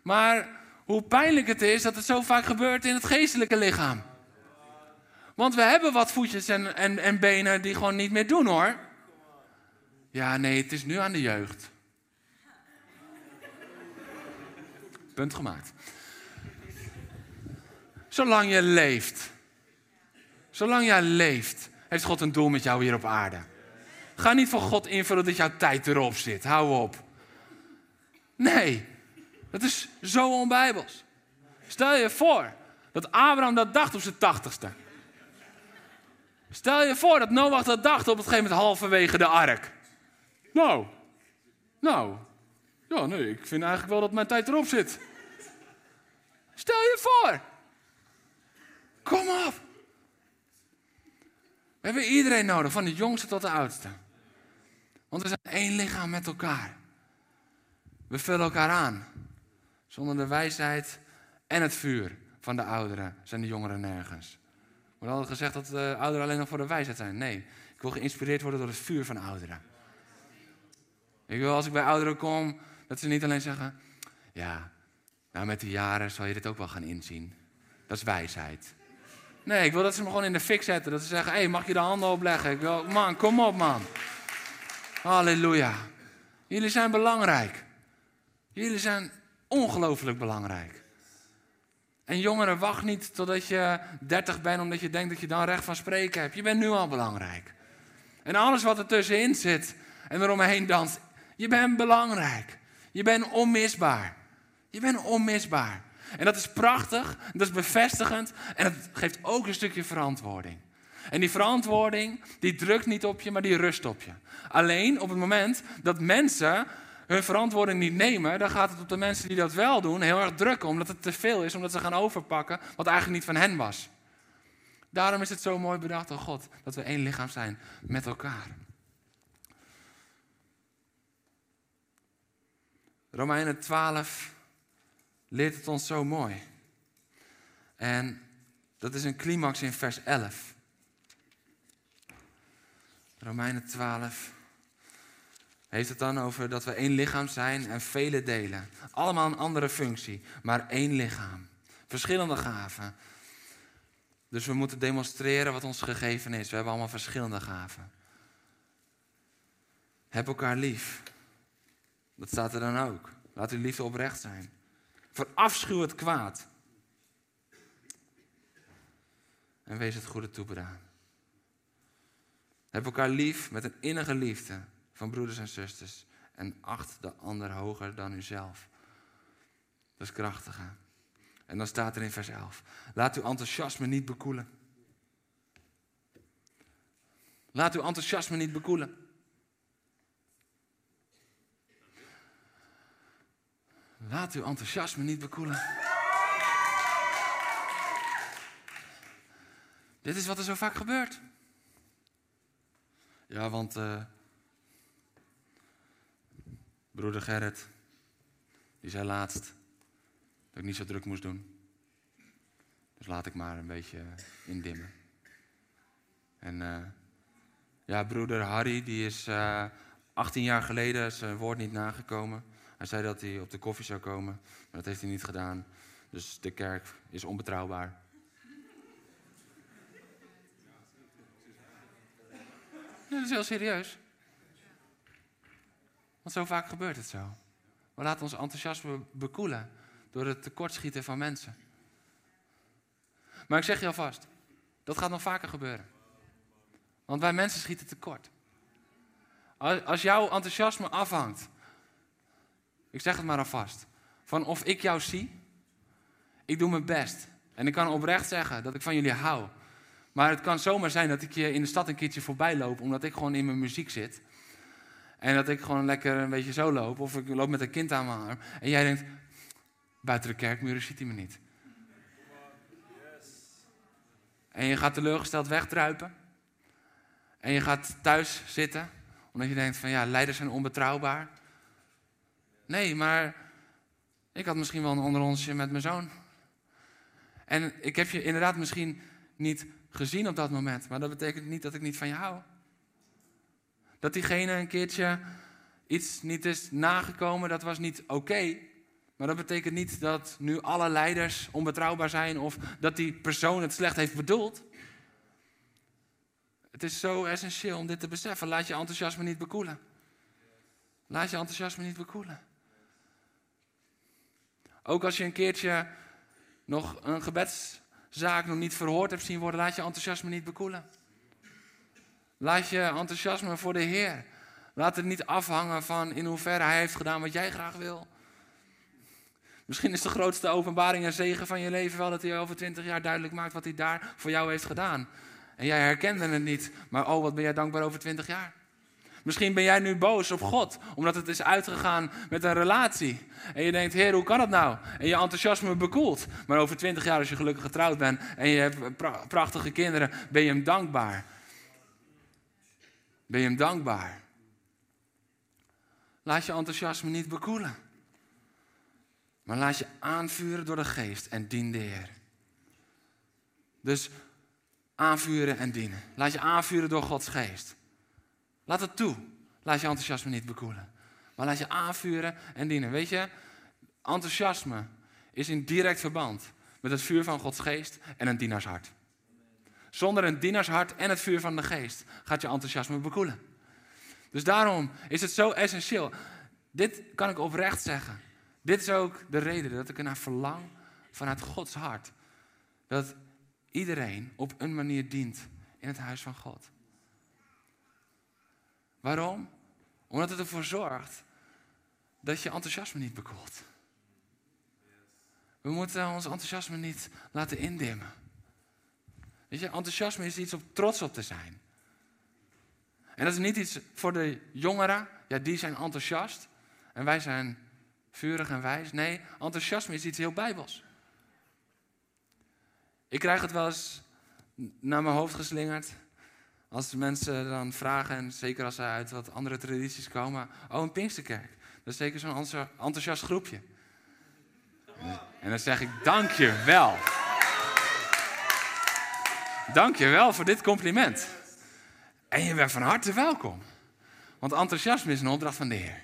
maar hoe pijnlijk het is dat het zo vaak gebeurt in het geestelijke lichaam. Want we hebben wat voetjes en, en, en benen die gewoon niet meer doen hoor. Ja, nee, het is nu aan de jeugd. Punt gemaakt. Zolang je leeft. Zolang jij leeft, heeft God een doel met jou hier op aarde. Ga niet voor God invullen dat jouw tijd erop zit. Hou op. Nee, dat is zo onbijbels. Stel je voor dat Abraham dat dacht op zijn tachtigste. Stel je voor dat Noach dat dacht op het gegeven moment halverwege de ark. Nou, nou, ja nee, ik vind eigenlijk wel dat mijn tijd erop zit. Stel je voor. Kom op. We hebben iedereen nodig, van de jongste tot de oudste. Want we zijn één lichaam met elkaar. We vullen elkaar aan. Zonder de wijsheid en het vuur van de ouderen zijn de jongeren nergens. Er wordt altijd gezegd dat de ouderen alleen nog voor de wijsheid zijn. Nee, ik wil geïnspireerd worden door het vuur van ouderen. Ik wil als ik bij ouderen kom, dat ze niet alleen zeggen: Ja, nou met de jaren zal je dit ook wel gaan inzien. Dat is wijsheid. Nee, ik wil dat ze me gewoon in de fik zetten. Dat ze zeggen: Hé, hey, mag je de handen opleggen? Ik wil, man, kom op, man. Halleluja. Jullie zijn belangrijk. Jullie zijn ongelooflijk belangrijk. En jongeren, wacht niet totdat je 30 bent, omdat je denkt dat je dan recht van spreken hebt. Je bent nu al belangrijk. En alles wat er tussenin zit en eromheen danst, je bent belangrijk. Je bent onmisbaar. Je bent onmisbaar. En dat is prachtig, dat is bevestigend en het geeft ook een stukje verantwoording. En die verantwoording, die drukt niet op je, maar die rust op je. Alleen op het moment dat mensen hun verantwoording niet nemen, dan gaat het op de mensen die dat wel doen heel erg drukken, omdat het te veel is, omdat ze gaan overpakken wat eigenlijk niet van hen was. Daarom is het zo mooi bedacht door God dat we één lichaam zijn met elkaar. Romeinen 12 leert het ons zo mooi. En dat is een climax in vers 11. Romeinen 12 heeft het dan over dat we één lichaam zijn en vele delen. Allemaal een andere functie, maar één lichaam. Verschillende gaven. Dus we moeten demonstreren wat ons gegeven is. We hebben allemaal verschillende gaven. Heb elkaar lief. Dat staat er dan ook. Laat uw liefde oprecht zijn. Verafschuw het kwaad. En wees het goede toebedaan. Heb elkaar lief met een innige liefde van broeders en zusters. En acht de ander hoger dan uzelf. Dat is krachtig. En dan staat er in vers 11. Laat uw enthousiasme niet bekoelen. Laat uw enthousiasme niet bekoelen. Laat uw enthousiasme niet bekoelen. Dit is wat er zo vaak gebeurt. Ja, want uh, broeder Gerrit, die zei laatst dat ik niet zo druk moest doen. Dus laat ik maar een beetje indimmen. En uh, ja, broeder Harry, die is uh, 18 jaar geleden zijn woord niet nagekomen. Hij zei dat hij op de koffie zou komen, maar dat heeft hij niet gedaan. Dus de kerk is onbetrouwbaar. dat is heel serieus. Want zo vaak gebeurt het zo. We laten ons enthousiasme bekoelen door het tekortschieten van mensen. Maar ik zeg je alvast, dat gaat nog vaker gebeuren. Want wij mensen schieten tekort. Als jouw enthousiasme afhangt ik zeg het maar alvast. Van of ik jou zie, ik doe mijn best. En ik kan oprecht zeggen dat ik van jullie hou. Maar het kan zomaar zijn dat ik je in de stad een keertje voorbij loop, omdat ik gewoon in mijn muziek zit. En dat ik gewoon lekker een beetje zo loop, of ik loop met een kind aan mijn arm. En jij denkt, buiten de kerkmuren ziet hij me niet. En je gaat teleurgesteld wegdruipen. En je gaat thuis zitten, omdat je denkt van ja, leiders zijn onbetrouwbaar. Nee, maar ik had misschien wel een onderonsje met mijn zoon. En ik heb je inderdaad misschien niet gezien op dat moment, maar dat betekent niet dat ik niet van je hou. Dat diegene een keertje iets niet is nagekomen, dat was niet oké. maar dat betekent niet dat nu alle leiders onbetrouwbaar zijn of dat die persoon het slecht heeft bedoeld. Het is zo essentieel om dit te beseffen. Laat je enthousiasme niet bekoelen. Laat je enthousiasme niet bekoelen. Ook als je een keertje nog een gebedszaak nog niet verhoord hebt zien worden, laat je enthousiasme niet bekoelen. Laat je enthousiasme voor de Heer. Laat het niet afhangen van in hoeverre Hij heeft gedaan wat jij graag wil. Misschien is de grootste openbaring en zegen van je leven wel dat hij over twintig jaar duidelijk maakt wat hij daar voor jou heeft gedaan. En jij herkende het niet, maar oh, wat ben jij dankbaar over twintig jaar. Misschien ben jij nu boos op God, omdat het is uitgegaan met een relatie. En je denkt, Heer, hoe kan dat nou? En je enthousiasme bekoelt. Maar over twintig jaar, als je gelukkig getrouwd bent en je hebt prachtige kinderen, ben je hem dankbaar. Ben je hem dankbaar. Laat je enthousiasme niet bekoelen. Maar laat je aanvuren door de geest en dien de Heer. Dus aanvuren en dienen. Laat je aanvuren door Gods geest. Laat het toe. Laat je enthousiasme niet bekoelen. Maar laat je aanvuren en dienen. Weet je, enthousiasme is in direct verband met het vuur van Gods geest en een dienarshart. Zonder een dienarshart en het vuur van de geest gaat je enthousiasme bekoelen. Dus daarom is het zo essentieel. Dit kan ik oprecht zeggen. Dit is ook de reden dat ik ernaar verlang vanuit Gods hart. Dat iedereen op een manier dient in het huis van God. Waarom? Omdat het ervoor zorgt dat je enthousiasme niet bekoelt. We moeten ons enthousiasme niet laten indimmen. Weet je, enthousiasme is iets om trots op te zijn. En dat is niet iets voor de jongeren, ja, die zijn enthousiast en wij zijn vurig en wijs. Nee, enthousiasme is iets heel bijbels. Ik krijg het wel eens naar mijn hoofd geslingerd. Als mensen dan vragen, en zeker als ze uit wat andere tradities komen, oh een Pinksterkerk, dat is zeker zo'n enthousiast groepje. En dan zeg ik, dank je wel. Dank je wel voor dit compliment. En je bent van harte welkom. Want enthousiasme is een opdracht van de Heer.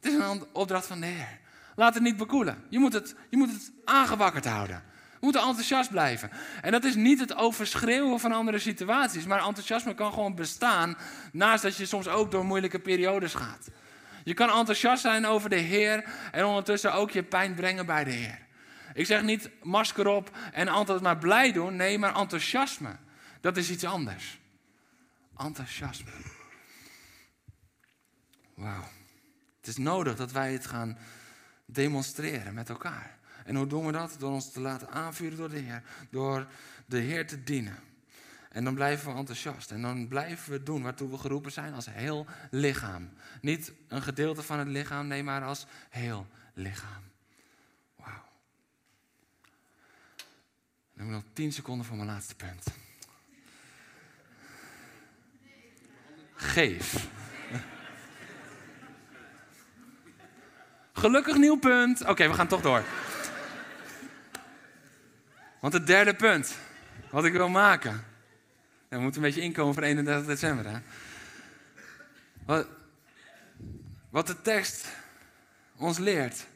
Het is een opdracht van de Heer. Laat het niet bekoelen. Je moet het, je moet het aangewakkerd houden. We moeten enthousiast blijven. En dat is niet het overschreeuwen van andere situaties, maar enthousiasme kan gewoon bestaan naast dat je soms ook door moeilijke periodes gaat. Je kan enthousiast zijn over de Heer en ondertussen ook je pijn brengen bij de Heer. Ik zeg niet masker op en altijd maar blij doen. Nee, maar enthousiasme. Dat is iets anders. Enthousiasme. Wauw. Het is nodig dat wij het gaan demonstreren met elkaar. En hoe doen we dat? Door ons te laten aanvuren door de Heer. Door de Heer te dienen. En dan blijven we enthousiast. En dan blijven we doen waartoe we geroepen zijn als heel lichaam. Niet een gedeelte van het lichaam, nee, maar als heel lichaam. Wauw. Dan heb nog 10 seconden voor mijn laatste punt. Geef. Gelukkig nieuw punt. Oké, we gaan toch door. Want het derde punt, wat ik wil maken. we moeten een beetje inkomen voor 31 december. Hè? Wat, wat de tekst ons leert,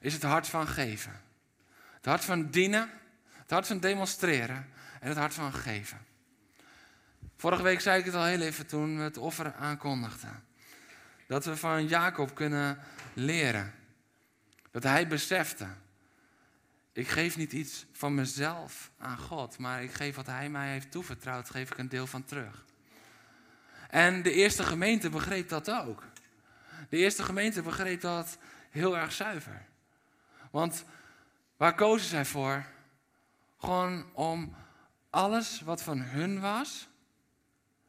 is het hart van geven. Het hart van dienen, het hart van demonstreren en het hart van geven. Vorige week zei ik het al heel even toen we het offer aankondigden. Dat we van Jacob kunnen leren. Dat hij besefte. Ik geef niet iets van mezelf aan God, maar ik geef wat hij mij heeft toevertrouwd, geef ik een deel van terug. En de eerste gemeente begreep dat ook. De eerste gemeente begreep dat heel erg zuiver. Want waar kozen zij voor? Gewoon om alles wat van hun was,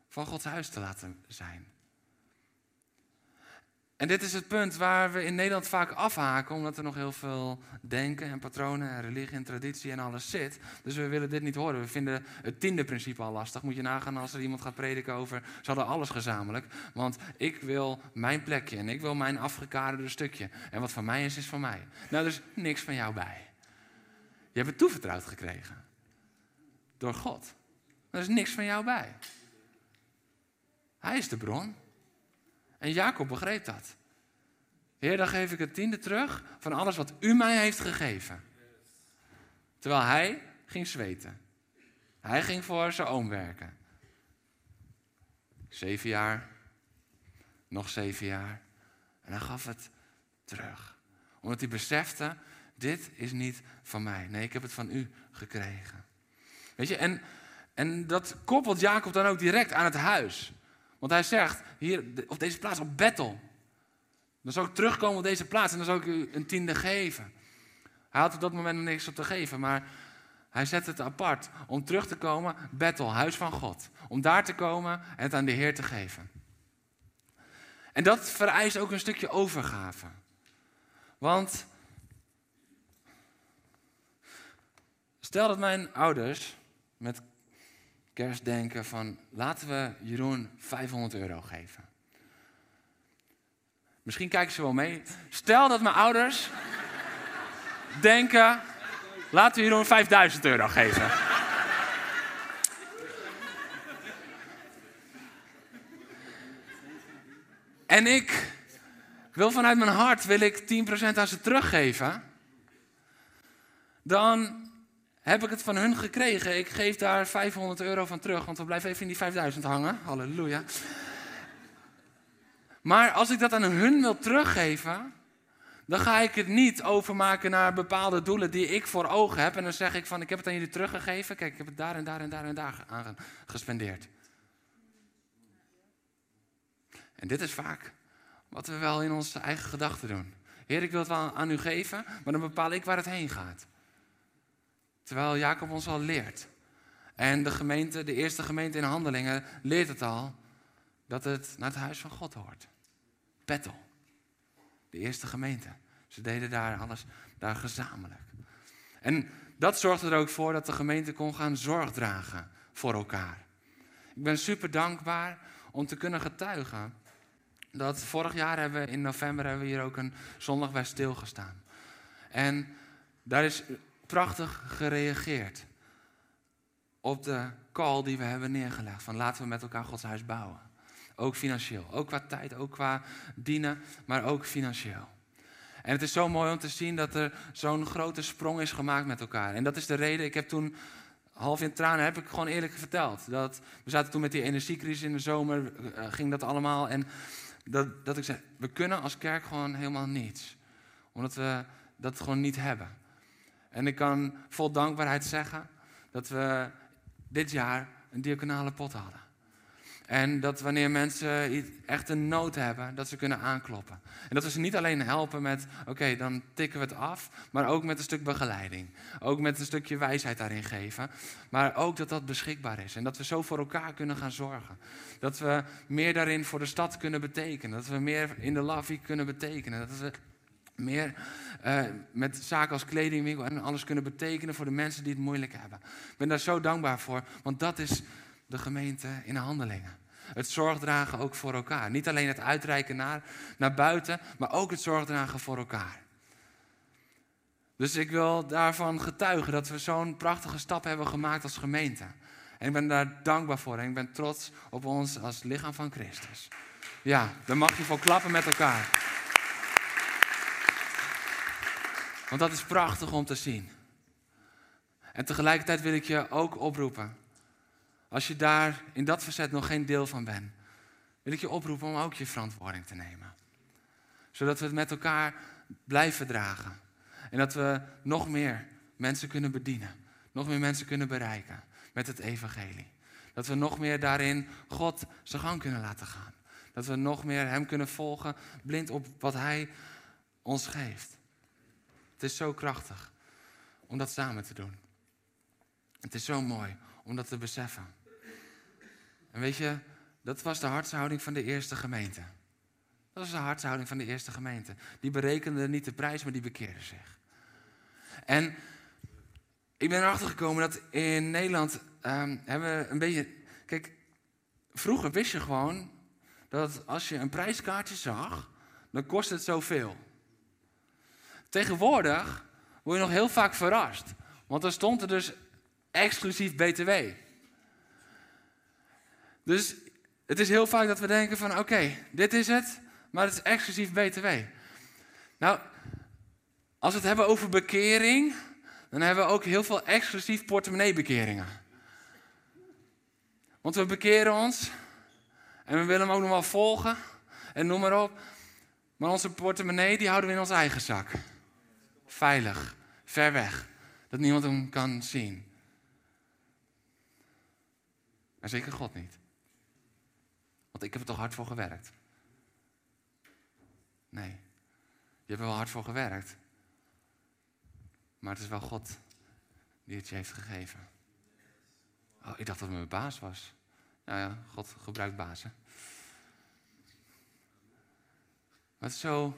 van Gods huis te laten zijn. En dit is het punt waar we in Nederland vaak afhaken, omdat er nog heel veel denken en patronen en religie en traditie en alles zit. Dus we willen dit niet horen. We vinden het tiende principe al lastig. Moet je nagaan als er iemand gaat prediken over, ze hadden alles gezamenlijk. Want ik wil mijn plekje en ik wil mijn afgekaderde stukje. En wat van mij is, is van mij. Nou, er is niks van jou bij. Je hebt het toevertrouwd gekregen. Door God. Er is niks van jou bij. Hij is de bron. En Jacob begreep dat. Heer, dan geef ik het tiende terug van alles wat u mij heeft gegeven. Terwijl hij ging zweten. Hij ging voor zijn oom werken. Zeven jaar, nog zeven jaar. En hij gaf het terug. Omdat hij besefte, dit is niet van mij. Nee, ik heb het van u gekregen. Weet je, en, en dat koppelt Jacob dan ook direct aan het huis. Want hij zegt, hier op deze plaats, op Bethel. Dan zal ik terugkomen op deze plaats en dan zal ik u een tiende geven. Hij had op dat moment nog niks op te geven, maar hij zet het apart om terug te komen, Bethel, huis van God. Om daar te komen en het aan de Heer te geven. En dat vereist ook een stukje overgave. Want stel dat mijn ouders met kerst denken van laten we Jeroen 500 euro geven. Misschien kijken ze wel mee. Stel dat mijn ouders denken, laten we Jeroen 5000 euro geven. En ik wil vanuit mijn hart wil ik 10% aan ze teruggeven. Dan heb ik het van hun gekregen. Ik geef daar 500 euro van terug, want we blijven even in die 5000 hangen. Halleluja. Maar als ik dat aan hun wil teruggeven, dan ga ik het niet overmaken naar bepaalde doelen die ik voor ogen heb. En dan zeg ik van, ik heb het aan jullie teruggegeven. Kijk, ik heb het daar en daar en daar en daar aan gespendeerd. En dit is vaak wat we wel in onze eigen gedachten doen. Heer, ik wil het wel aan u geven, maar dan bepaal ik waar het heen gaat. Terwijl Jacob ons al leert. En de gemeente, de eerste gemeente in Handelingen, leert het al dat het naar het huis van God hoort. Bethel. De eerste gemeente. Ze deden daar alles, daar gezamenlijk. En dat zorgde er ook voor dat de gemeente kon gaan zorg dragen voor elkaar. Ik ben super dankbaar om te kunnen getuigen dat vorig jaar hebben we in november hebben we hier ook een zondag bij stilgestaan. En daar is prachtig gereageerd op de call die we hebben neergelegd. Van laten we met elkaar Gods huis bouwen. Ook financieel. Ook qua tijd, ook qua dienen, maar ook financieel. En het is zo mooi om te zien dat er zo'n grote sprong is gemaakt met elkaar. En dat is de reden, ik heb toen half in tranen heb ik gewoon eerlijk verteld. Dat, we zaten toen met die energiecrisis in de zomer, uh, ging dat allemaal. En dat, dat ik zei, we kunnen als kerk gewoon helemaal niets. Omdat we dat gewoon niet hebben. En ik kan vol dankbaarheid zeggen dat we dit jaar een diaconale pot hadden. En dat wanneer mensen echt een nood hebben, dat ze kunnen aankloppen. En dat we ze niet alleen helpen met, oké, dan tikken we het af, maar ook met een stuk begeleiding. Ook met een stukje wijsheid daarin geven. Maar ook dat dat beschikbaar is. En dat we zo voor elkaar kunnen gaan zorgen. Dat we meer daarin voor de stad kunnen betekenen. Dat we meer in de Lavi kunnen betekenen. Dat we meer uh, met zaken als kledingwinkel en alles kunnen betekenen voor de mensen die het moeilijk hebben. Ik ben daar zo dankbaar voor, want dat is de gemeente in handelingen. Het zorgdragen ook voor elkaar. Niet alleen het uitreiken naar, naar buiten, maar ook het zorgdragen voor elkaar. Dus ik wil daarvan getuigen dat we zo'n prachtige stap hebben gemaakt als gemeente. En ik ben daar dankbaar voor en ik ben trots op ons als lichaam van Christus. Ja, dan mag je voor klappen met elkaar. Want dat is prachtig om te zien. En tegelijkertijd wil ik je ook oproepen als je daar in dat verzet nog geen deel van bent, wil ik je oproepen om ook je verantwoording te nemen. Zodat we het met elkaar blijven dragen. En dat we nog meer mensen kunnen bedienen. Nog meer mensen kunnen bereiken met het evangelie. Dat we nog meer daarin God zijn gang kunnen laten gaan. Dat we nog meer Hem kunnen volgen, blind op wat Hij ons geeft. Het is zo krachtig om dat samen te doen. Het is zo mooi om dat te beseffen. En weet je, dat was de hartshouding van de eerste gemeente. Dat was de hartshouding van de eerste gemeente. Die berekende niet de prijs, maar die bekeerde zich. En ik ben erachter gekomen dat in Nederland um, hebben we een beetje. Kijk, vroeger wist je gewoon dat als je een prijskaartje zag, dan kost het zoveel. Tegenwoordig word je nog heel vaak verrast. Want dan stond er dus exclusief BTW. Dus het is heel vaak dat we denken van oké, dit is het, maar het is exclusief BTW. Nou, als we het hebben over bekering, dan hebben we ook heel veel exclusief portemonneebekeringen. Want we bekeren ons en we willen hem ook nog wel volgen en noem maar op. Maar onze portemonnee die houden we in onze eigen zak. Veilig, ver weg, dat niemand hem kan zien. Maar zeker God niet. Want ik heb er toch hard voor gewerkt. Nee, je hebt er wel hard voor gewerkt. Maar het is wel God die het je heeft gegeven. Oh, ik dacht dat het mijn baas was. Nou ja, God gebruikt bazen. Maar het is zo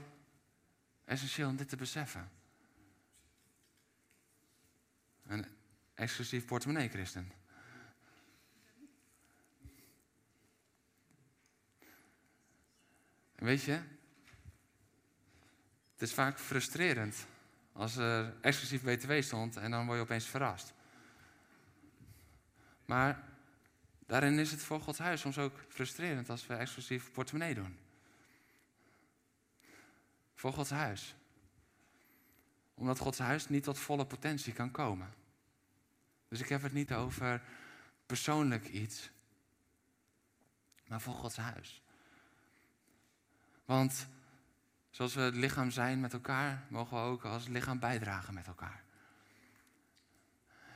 essentieel om dit te beseffen. Een exclusief portemonnee, christen. weet je, het is vaak frustrerend als er exclusief BTW stond en dan word je opeens verrast. Maar daarin is het voor Gods huis soms ook frustrerend als we exclusief portemonnee doen. Voor Gods huis. Omdat Gods huis niet tot volle potentie kan komen. Dus ik heb het niet over persoonlijk iets, maar voor Gods huis. Want zoals we het lichaam zijn met elkaar, mogen we ook als lichaam bijdragen met elkaar.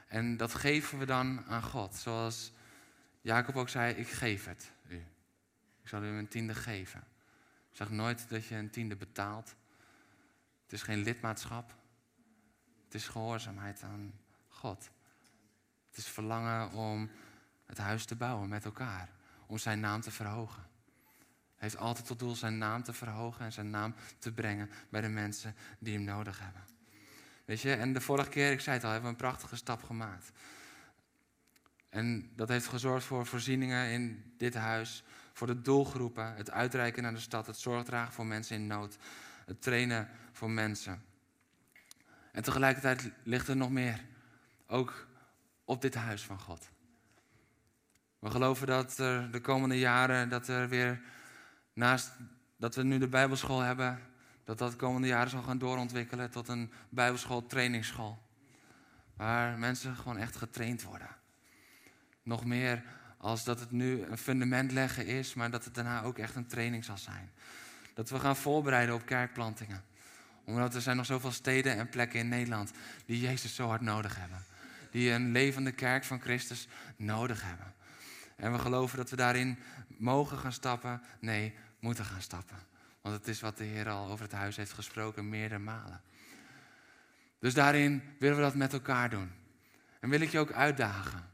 En dat geven we dan aan God. Zoals Jacob ook zei, ik geef het u. Ik zal u een tiende geven. Zeg nooit dat je een tiende betaalt. Het is geen lidmaatschap. Het is gehoorzaamheid aan God. Het is verlangen om het huis te bouwen met elkaar. Om zijn naam te verhogen heeft altijd tot doel zijn naam te verhogen en zijn naam te brengen bij de mensen die hem nodig hebben. Weet je, en de vorige keer, ik zei het al, hebben we een prachtige stap gemaakt. En dat heeft gezorgd voor voorzieningen in dit huis, voor de doelgroepen, het uitreiken naar de stad, het zorgdragen voor mensen in nood, het trainen voor mensen. En tegelijkertijd ligt er nog meer, ook op dit huis van God. We geloven dat er de komende jaren dat er weer Naast dat we nu de Bijbelschool hebben, dat dat de komende jaren zal gaan doorontwikkelen tot een bijbelschool, trainingsschool. Waar mensen gewoon echt getraind worden. Nog meer als dat het nu een fundament leggen is, maar dat het daarna ook echt een training zal zijn. Dat we gaan voorbereiden op kerkplantingen. Omdat er zijn nog zoveel steden en plekken in Nederland die Jezus zo hard nodig hebben. Die een levende kerk van Christus nodig hebben. En we geloven dat we daarin mogen gaan stappen. Nee, moeten gaan stappen. Want het is wat de Heer al over het huis heeft gesproken meerdere malen. Dus daarin willen we dat met elkaar doen. En wil ik je ook uitdagen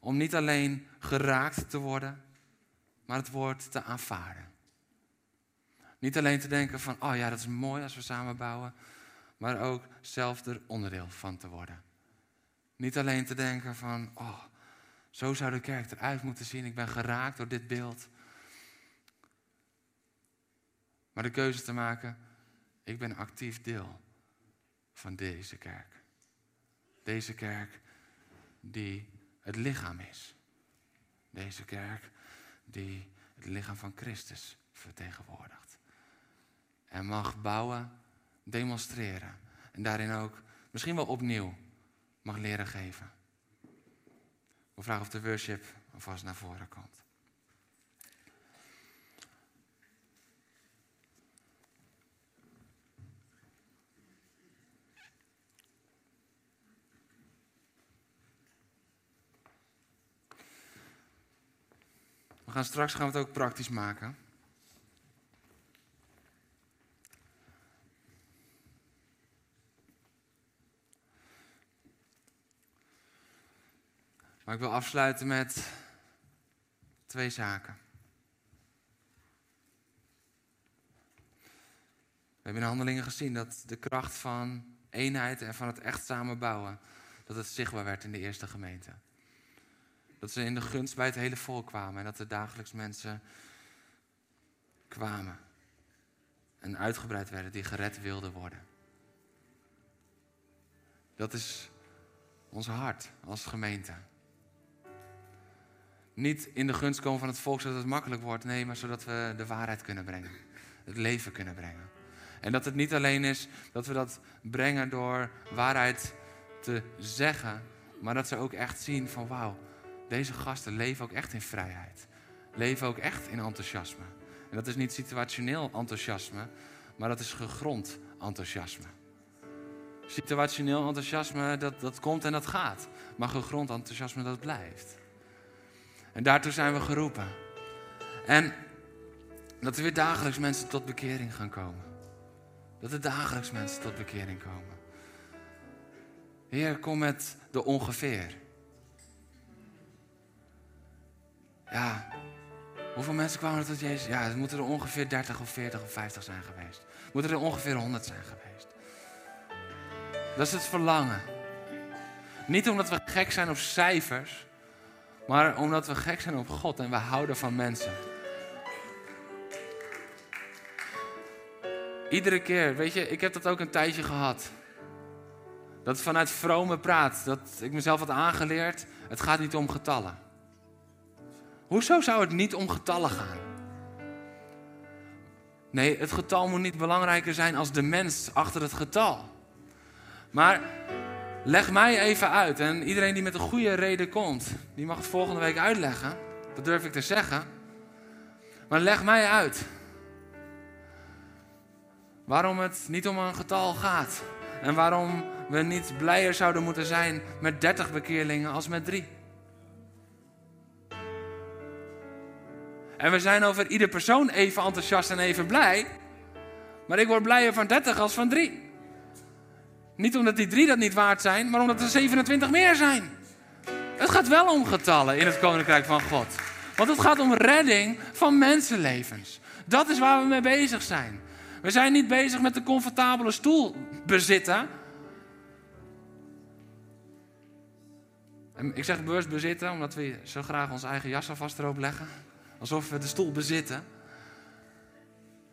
om niet alleen geraakt te worden, maar het woord te aanvaarden. Niet alleen te denken van, oh ja, dat is mooi als we samen bouwen, maar ook zelf er onderdeel van te worden. Niet alleen te denken van, oh, zo zou de kerk eruit moeten zien, ik ben geraakt door dit beeld. Maar de keuze te maken, ik ben actief deel van deze kerk. Deze kerk die het lichaam is. Deze kerk die het lichaam van Christus vertegenwoordigt. En mag bouwen, demonstreren. En daarin ook misschien wel opnieuw mag leren geven. We vragen of de worship alvast naar voren komt. We gaan straks gaan we het ook praktisch maken. Maar ik wil afsluiten met twee zaken. We hebben in handelingen gezien dat de kracht van eenheid en van het echt samenbouwen, dat het zichtbaar werd in de eerste gemeente. Dat ze in de gunst bij het hele volk kwamen en dat er dagelijks mensen kwamen en uitgebreid werden die gered wilden worden. Dat is ons hart als gemeente. Niet in de gunst komen van het volk zodat het makkelijk wordt, nee, maar zodat we de waarheid kunnen brengen. Het leven kunnen brengen. En dat het niet alleen is dat we dat brengen door waarheid te zeggen, maar dat ze ook echt zien van wauw, deze gasten leven ook echt in vrijheid. Leven ook echt in enthousiasme. En dat is niet situationeel enthousiasme, maar dat is gegrond enthousiasme. Situationeel enthousiasme, dat, dat komt en dat gaat. Maar gegrond enthousiasme, dat blijft. En daartoe zijn we geroepen. En dat er weer dagelijks mensen tot bekering gaan komen. Dat er dagelijks mensen tot bekering komen. Heer, kom met de ongeveer. Ja, hoeveel mensen kwamen er tot Jezus? Ja, het moeten er ongeveer 30 of 40 of 50 zijn geweest. Moeten er ongeveer 100 zijn geweest. Dat is het verlangen. Niet omdat we gek zijn op cijfers, maar omdat we gek zijn op God en we houden van mensen. Iedere keer, weet je, ik heb dat ook een tijdje gehad. Dat vanuit vrome praat, dat ik mezelf had aangeleerd, het gaat niet om getallen. Hoezo zou het niet om getallen gaan? Nee, het getal moet niet belangrijker zijn als de mens achter het getal. Maar leg mij even uit. En iedereen die met een goede reden komt, die mag het volgende week uitleggen. Dat durf ik te zeggen. Maar leg mij uit. Waarom het niet om een getal gaat. En waarom we niet blijer zouden moeten zijn met 30 bekeerlingen als met drie. En we zijn over ieder persoon even enthousiast en even blij. Maar ik word blijer van 30 als van 3. Niet omdat die drie dat niet waard zijn, maar omdat er 27 meer zijn. Het gaat wel om getallen in het koninkrijk van God. Want het gaat om redding van mensenlevens. Dat is waar we mee bezig zijn. We zijn niet bezig met de comfortabele stoel bezitten. En ik zeg bewust bezitten, omdat we zo graag ons eigen jas alvast erop leggen. Alsof we de stoel bezitten.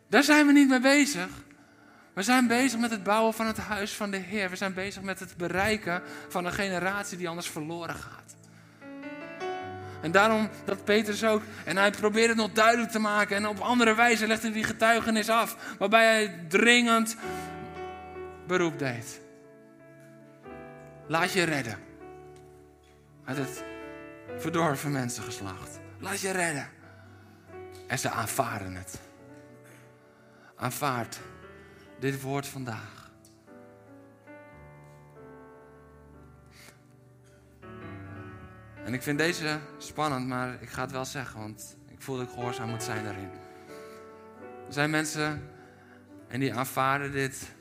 Daar zijn we niet mee bezig. We zijn bezig met het bouwen van het huis van de Heer. We zijn bezig met het bereiken van een generatie die anders verloren gaat. En daarom dat Petrus ook, en hij probeert het nog duidelijk te maken. En op andere wijze legt hij die getuigenis af. Waarbij hij dringend beroep deed. Laat je redden. Uit het verdorven mensengeslacht. Laat je redden. En ze aanvaarden het. Aanvaard dit woord vandaag. En ik vind deze spannend, maar ik ga het wel zeggen, want ik voel dat ik gehoorzaam moet zijn daarin. Er zijn mensen en die aanvaarden dit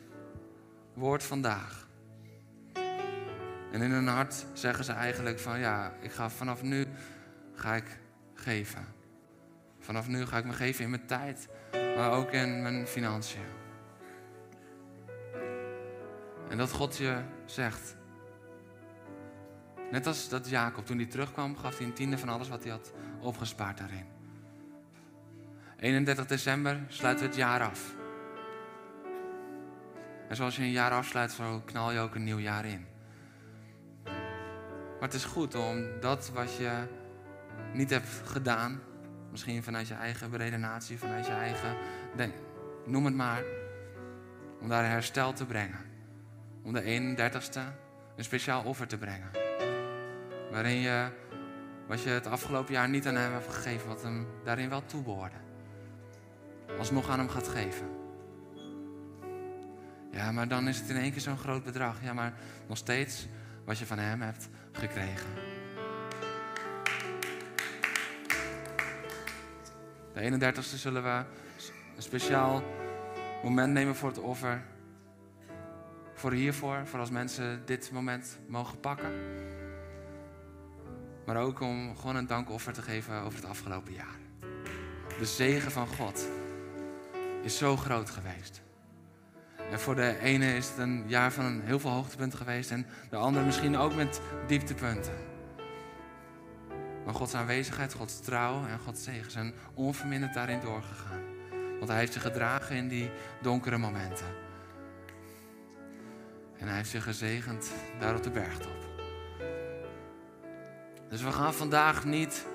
woord vandaag. En in hun hart zeggen ze eigenlijk van ja, ik ga vanaf nu ga ik geven. Vanaf nu ga ik me geven in mijn tijd, maar ook in mijn financiën. En dat God je zegt. Net als dat Jacob, toen hij terugkwam, gaf hij een tiende van alles wat hij had opgespaard daarin. 31 december sluiten we het jaar af. En zoals je een jaar afsluit, zo knal je ook een nieuw jaar in. Maar het is goed om dat wat je niet hebt gedaan, misschien vanuit je eigen beredenatie, vanuit je eigen, denk, noem het maar, om daar herstel te brengen. Om de 31ste een speciaal offer te brengen. Waarin je wat je het afgelopen jaar niet aan hem hebt gegeven, wat hem daarin wel toebehoorde. Alsnog aan hem gaat geven. Ja, maar dan is het in één keer zo'n groot bedrag. Ja, maar nog steeds wat je van hem hebt gekregen. De 31ste zullen we een speciaal moment nemen voor het offer. Voor hiervoor, voor als mensen dit moment mogen pakken. Maar ook om gewoon een dankoffer te geven over het afgelopen jaar. De zegen van God is zo groot geweest. En voor de ene is het een jaar van heel veel hoogtepunten geweest. En de andere misschien ook met dieptepunten. Maar Gods aanwezigheid, Gods trouw en Gods zegen zijn onverminderd daarin doorgegaan. Want hij heeft zich gedragen in die donkere momenten. En hij heeft zich gezegend daar op de bergtop. Dus we gaan vandaag niet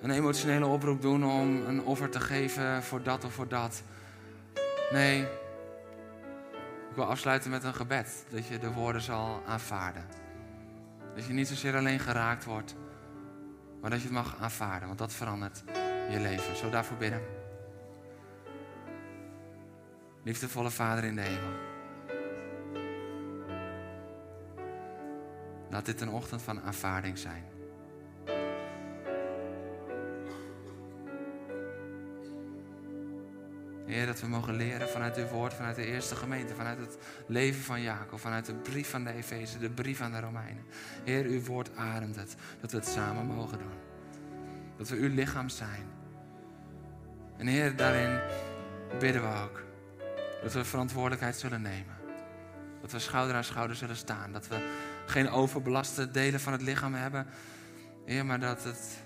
een emotionele oproep doen om een offer te geven voor dat of voor dat. Nee, ik wil afsluiten met een gebed. Dat je de woorden zal aanvaarden. Dat je niet zozeer alleen geraakt wordt, maar dat je het mag aanvaarden. Want dat verandert je leven. Zo daarvoor bidden. Liefdevolle Vader in de hemel. Laat dit een ochtend van aanvaarding zijn. Heer, dat we mogen leren vanuit uw woord, vanuit de eerste gemeente, vanuit het leven van Jacob, vanuit de brief van de Efeze, de brief aan de Romeinen. Heer, uw woord ademt het, dat we het samen mogen doen. Dat we uw lichaam zijn. En Heer, daarin bidden we ook dat we verantwoordelijkheid zullen nemen. Dat we schouder aan schouder zullen staan. Dat we geen overbelaste delen van het lichaam hebben. Heer, maar dat het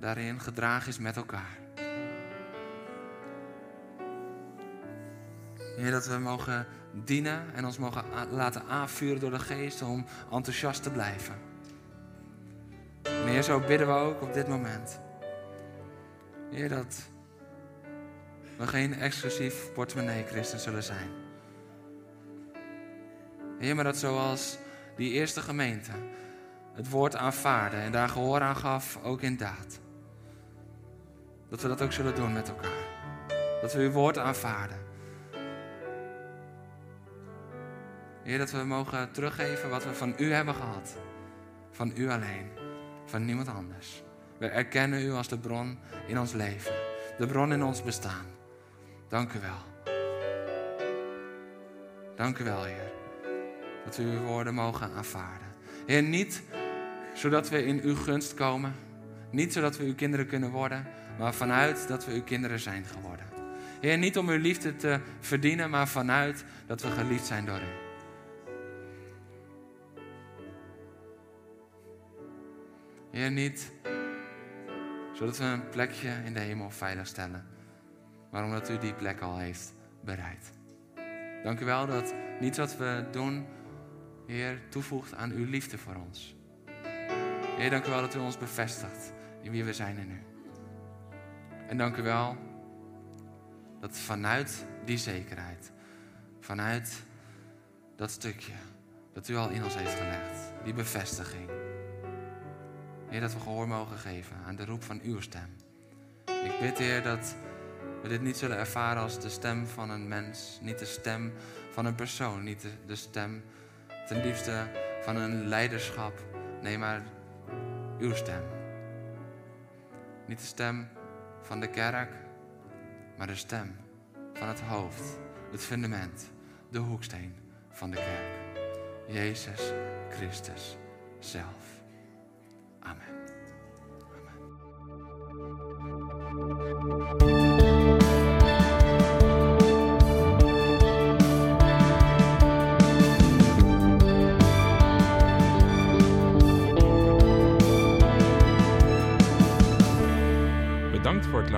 daarin gedragen is met elkaar. Heer, dat we mogen dienen en ons mogen laten aanvuren door de geest om enthousiast te blijven. En Heer, zo bidden we ook op dit moment. Heer, dat we geen exclusief portemonnee-christen zullen zijn. Heer, maar dat zoals die eerste gemeente het woord aanvaarde en daar gehoor aan gaf, ook in daad. Dat we dat ook zullen doen met elkaar. Dat we uw woord aanvaarden. Heer, dat we mogen teruggeven wat we van u hebben gehad. Van u alleen. Van niemand anders. We erkennen u als de bron in ons leven. De bron in ons bestaan. Dank u wel. Dank u wel, Heer. Dat we uw woorden mogen aanvaarden. Heer, niet zodat we in uw gunst komen. Niet zodat we uw kinderen kunnen worden. Maar vanuit dat we uw kinderen zijn geworden. Heer, niet om uw liefde te verdienen, maar vanuit dat we geliefd zijn door u. Heer, niet zodat we een plekje in de hemel veilig stellen, maar omdat u die plek al heeft bereid. Dank u wel dat niets wat we doen, Heer, toevoegt aan uw liefde voor ons. Heer, dank u wel dat u ons bevestigt in wie we zijn in u. En dank u wel dat vanuit die zekerheid, vanuit dat stukje dat u al in ons heeft gelegd, die bevestiging. Heer, dat we gehoor mogen geven aan de roep van uw stem. Ik bid, Heer, dat we dit niet zullen ervaren als de stem van een mens, niet de stem van een persoon, niet de, de stem ten liefste van een leiderschap. Nee, maar uw stem. Niet de stem van de kerk, maar de stem van het hoofd, het fundament, de hoeksteen van de kerk. Jezus Christus zelf. Amen. Bedankt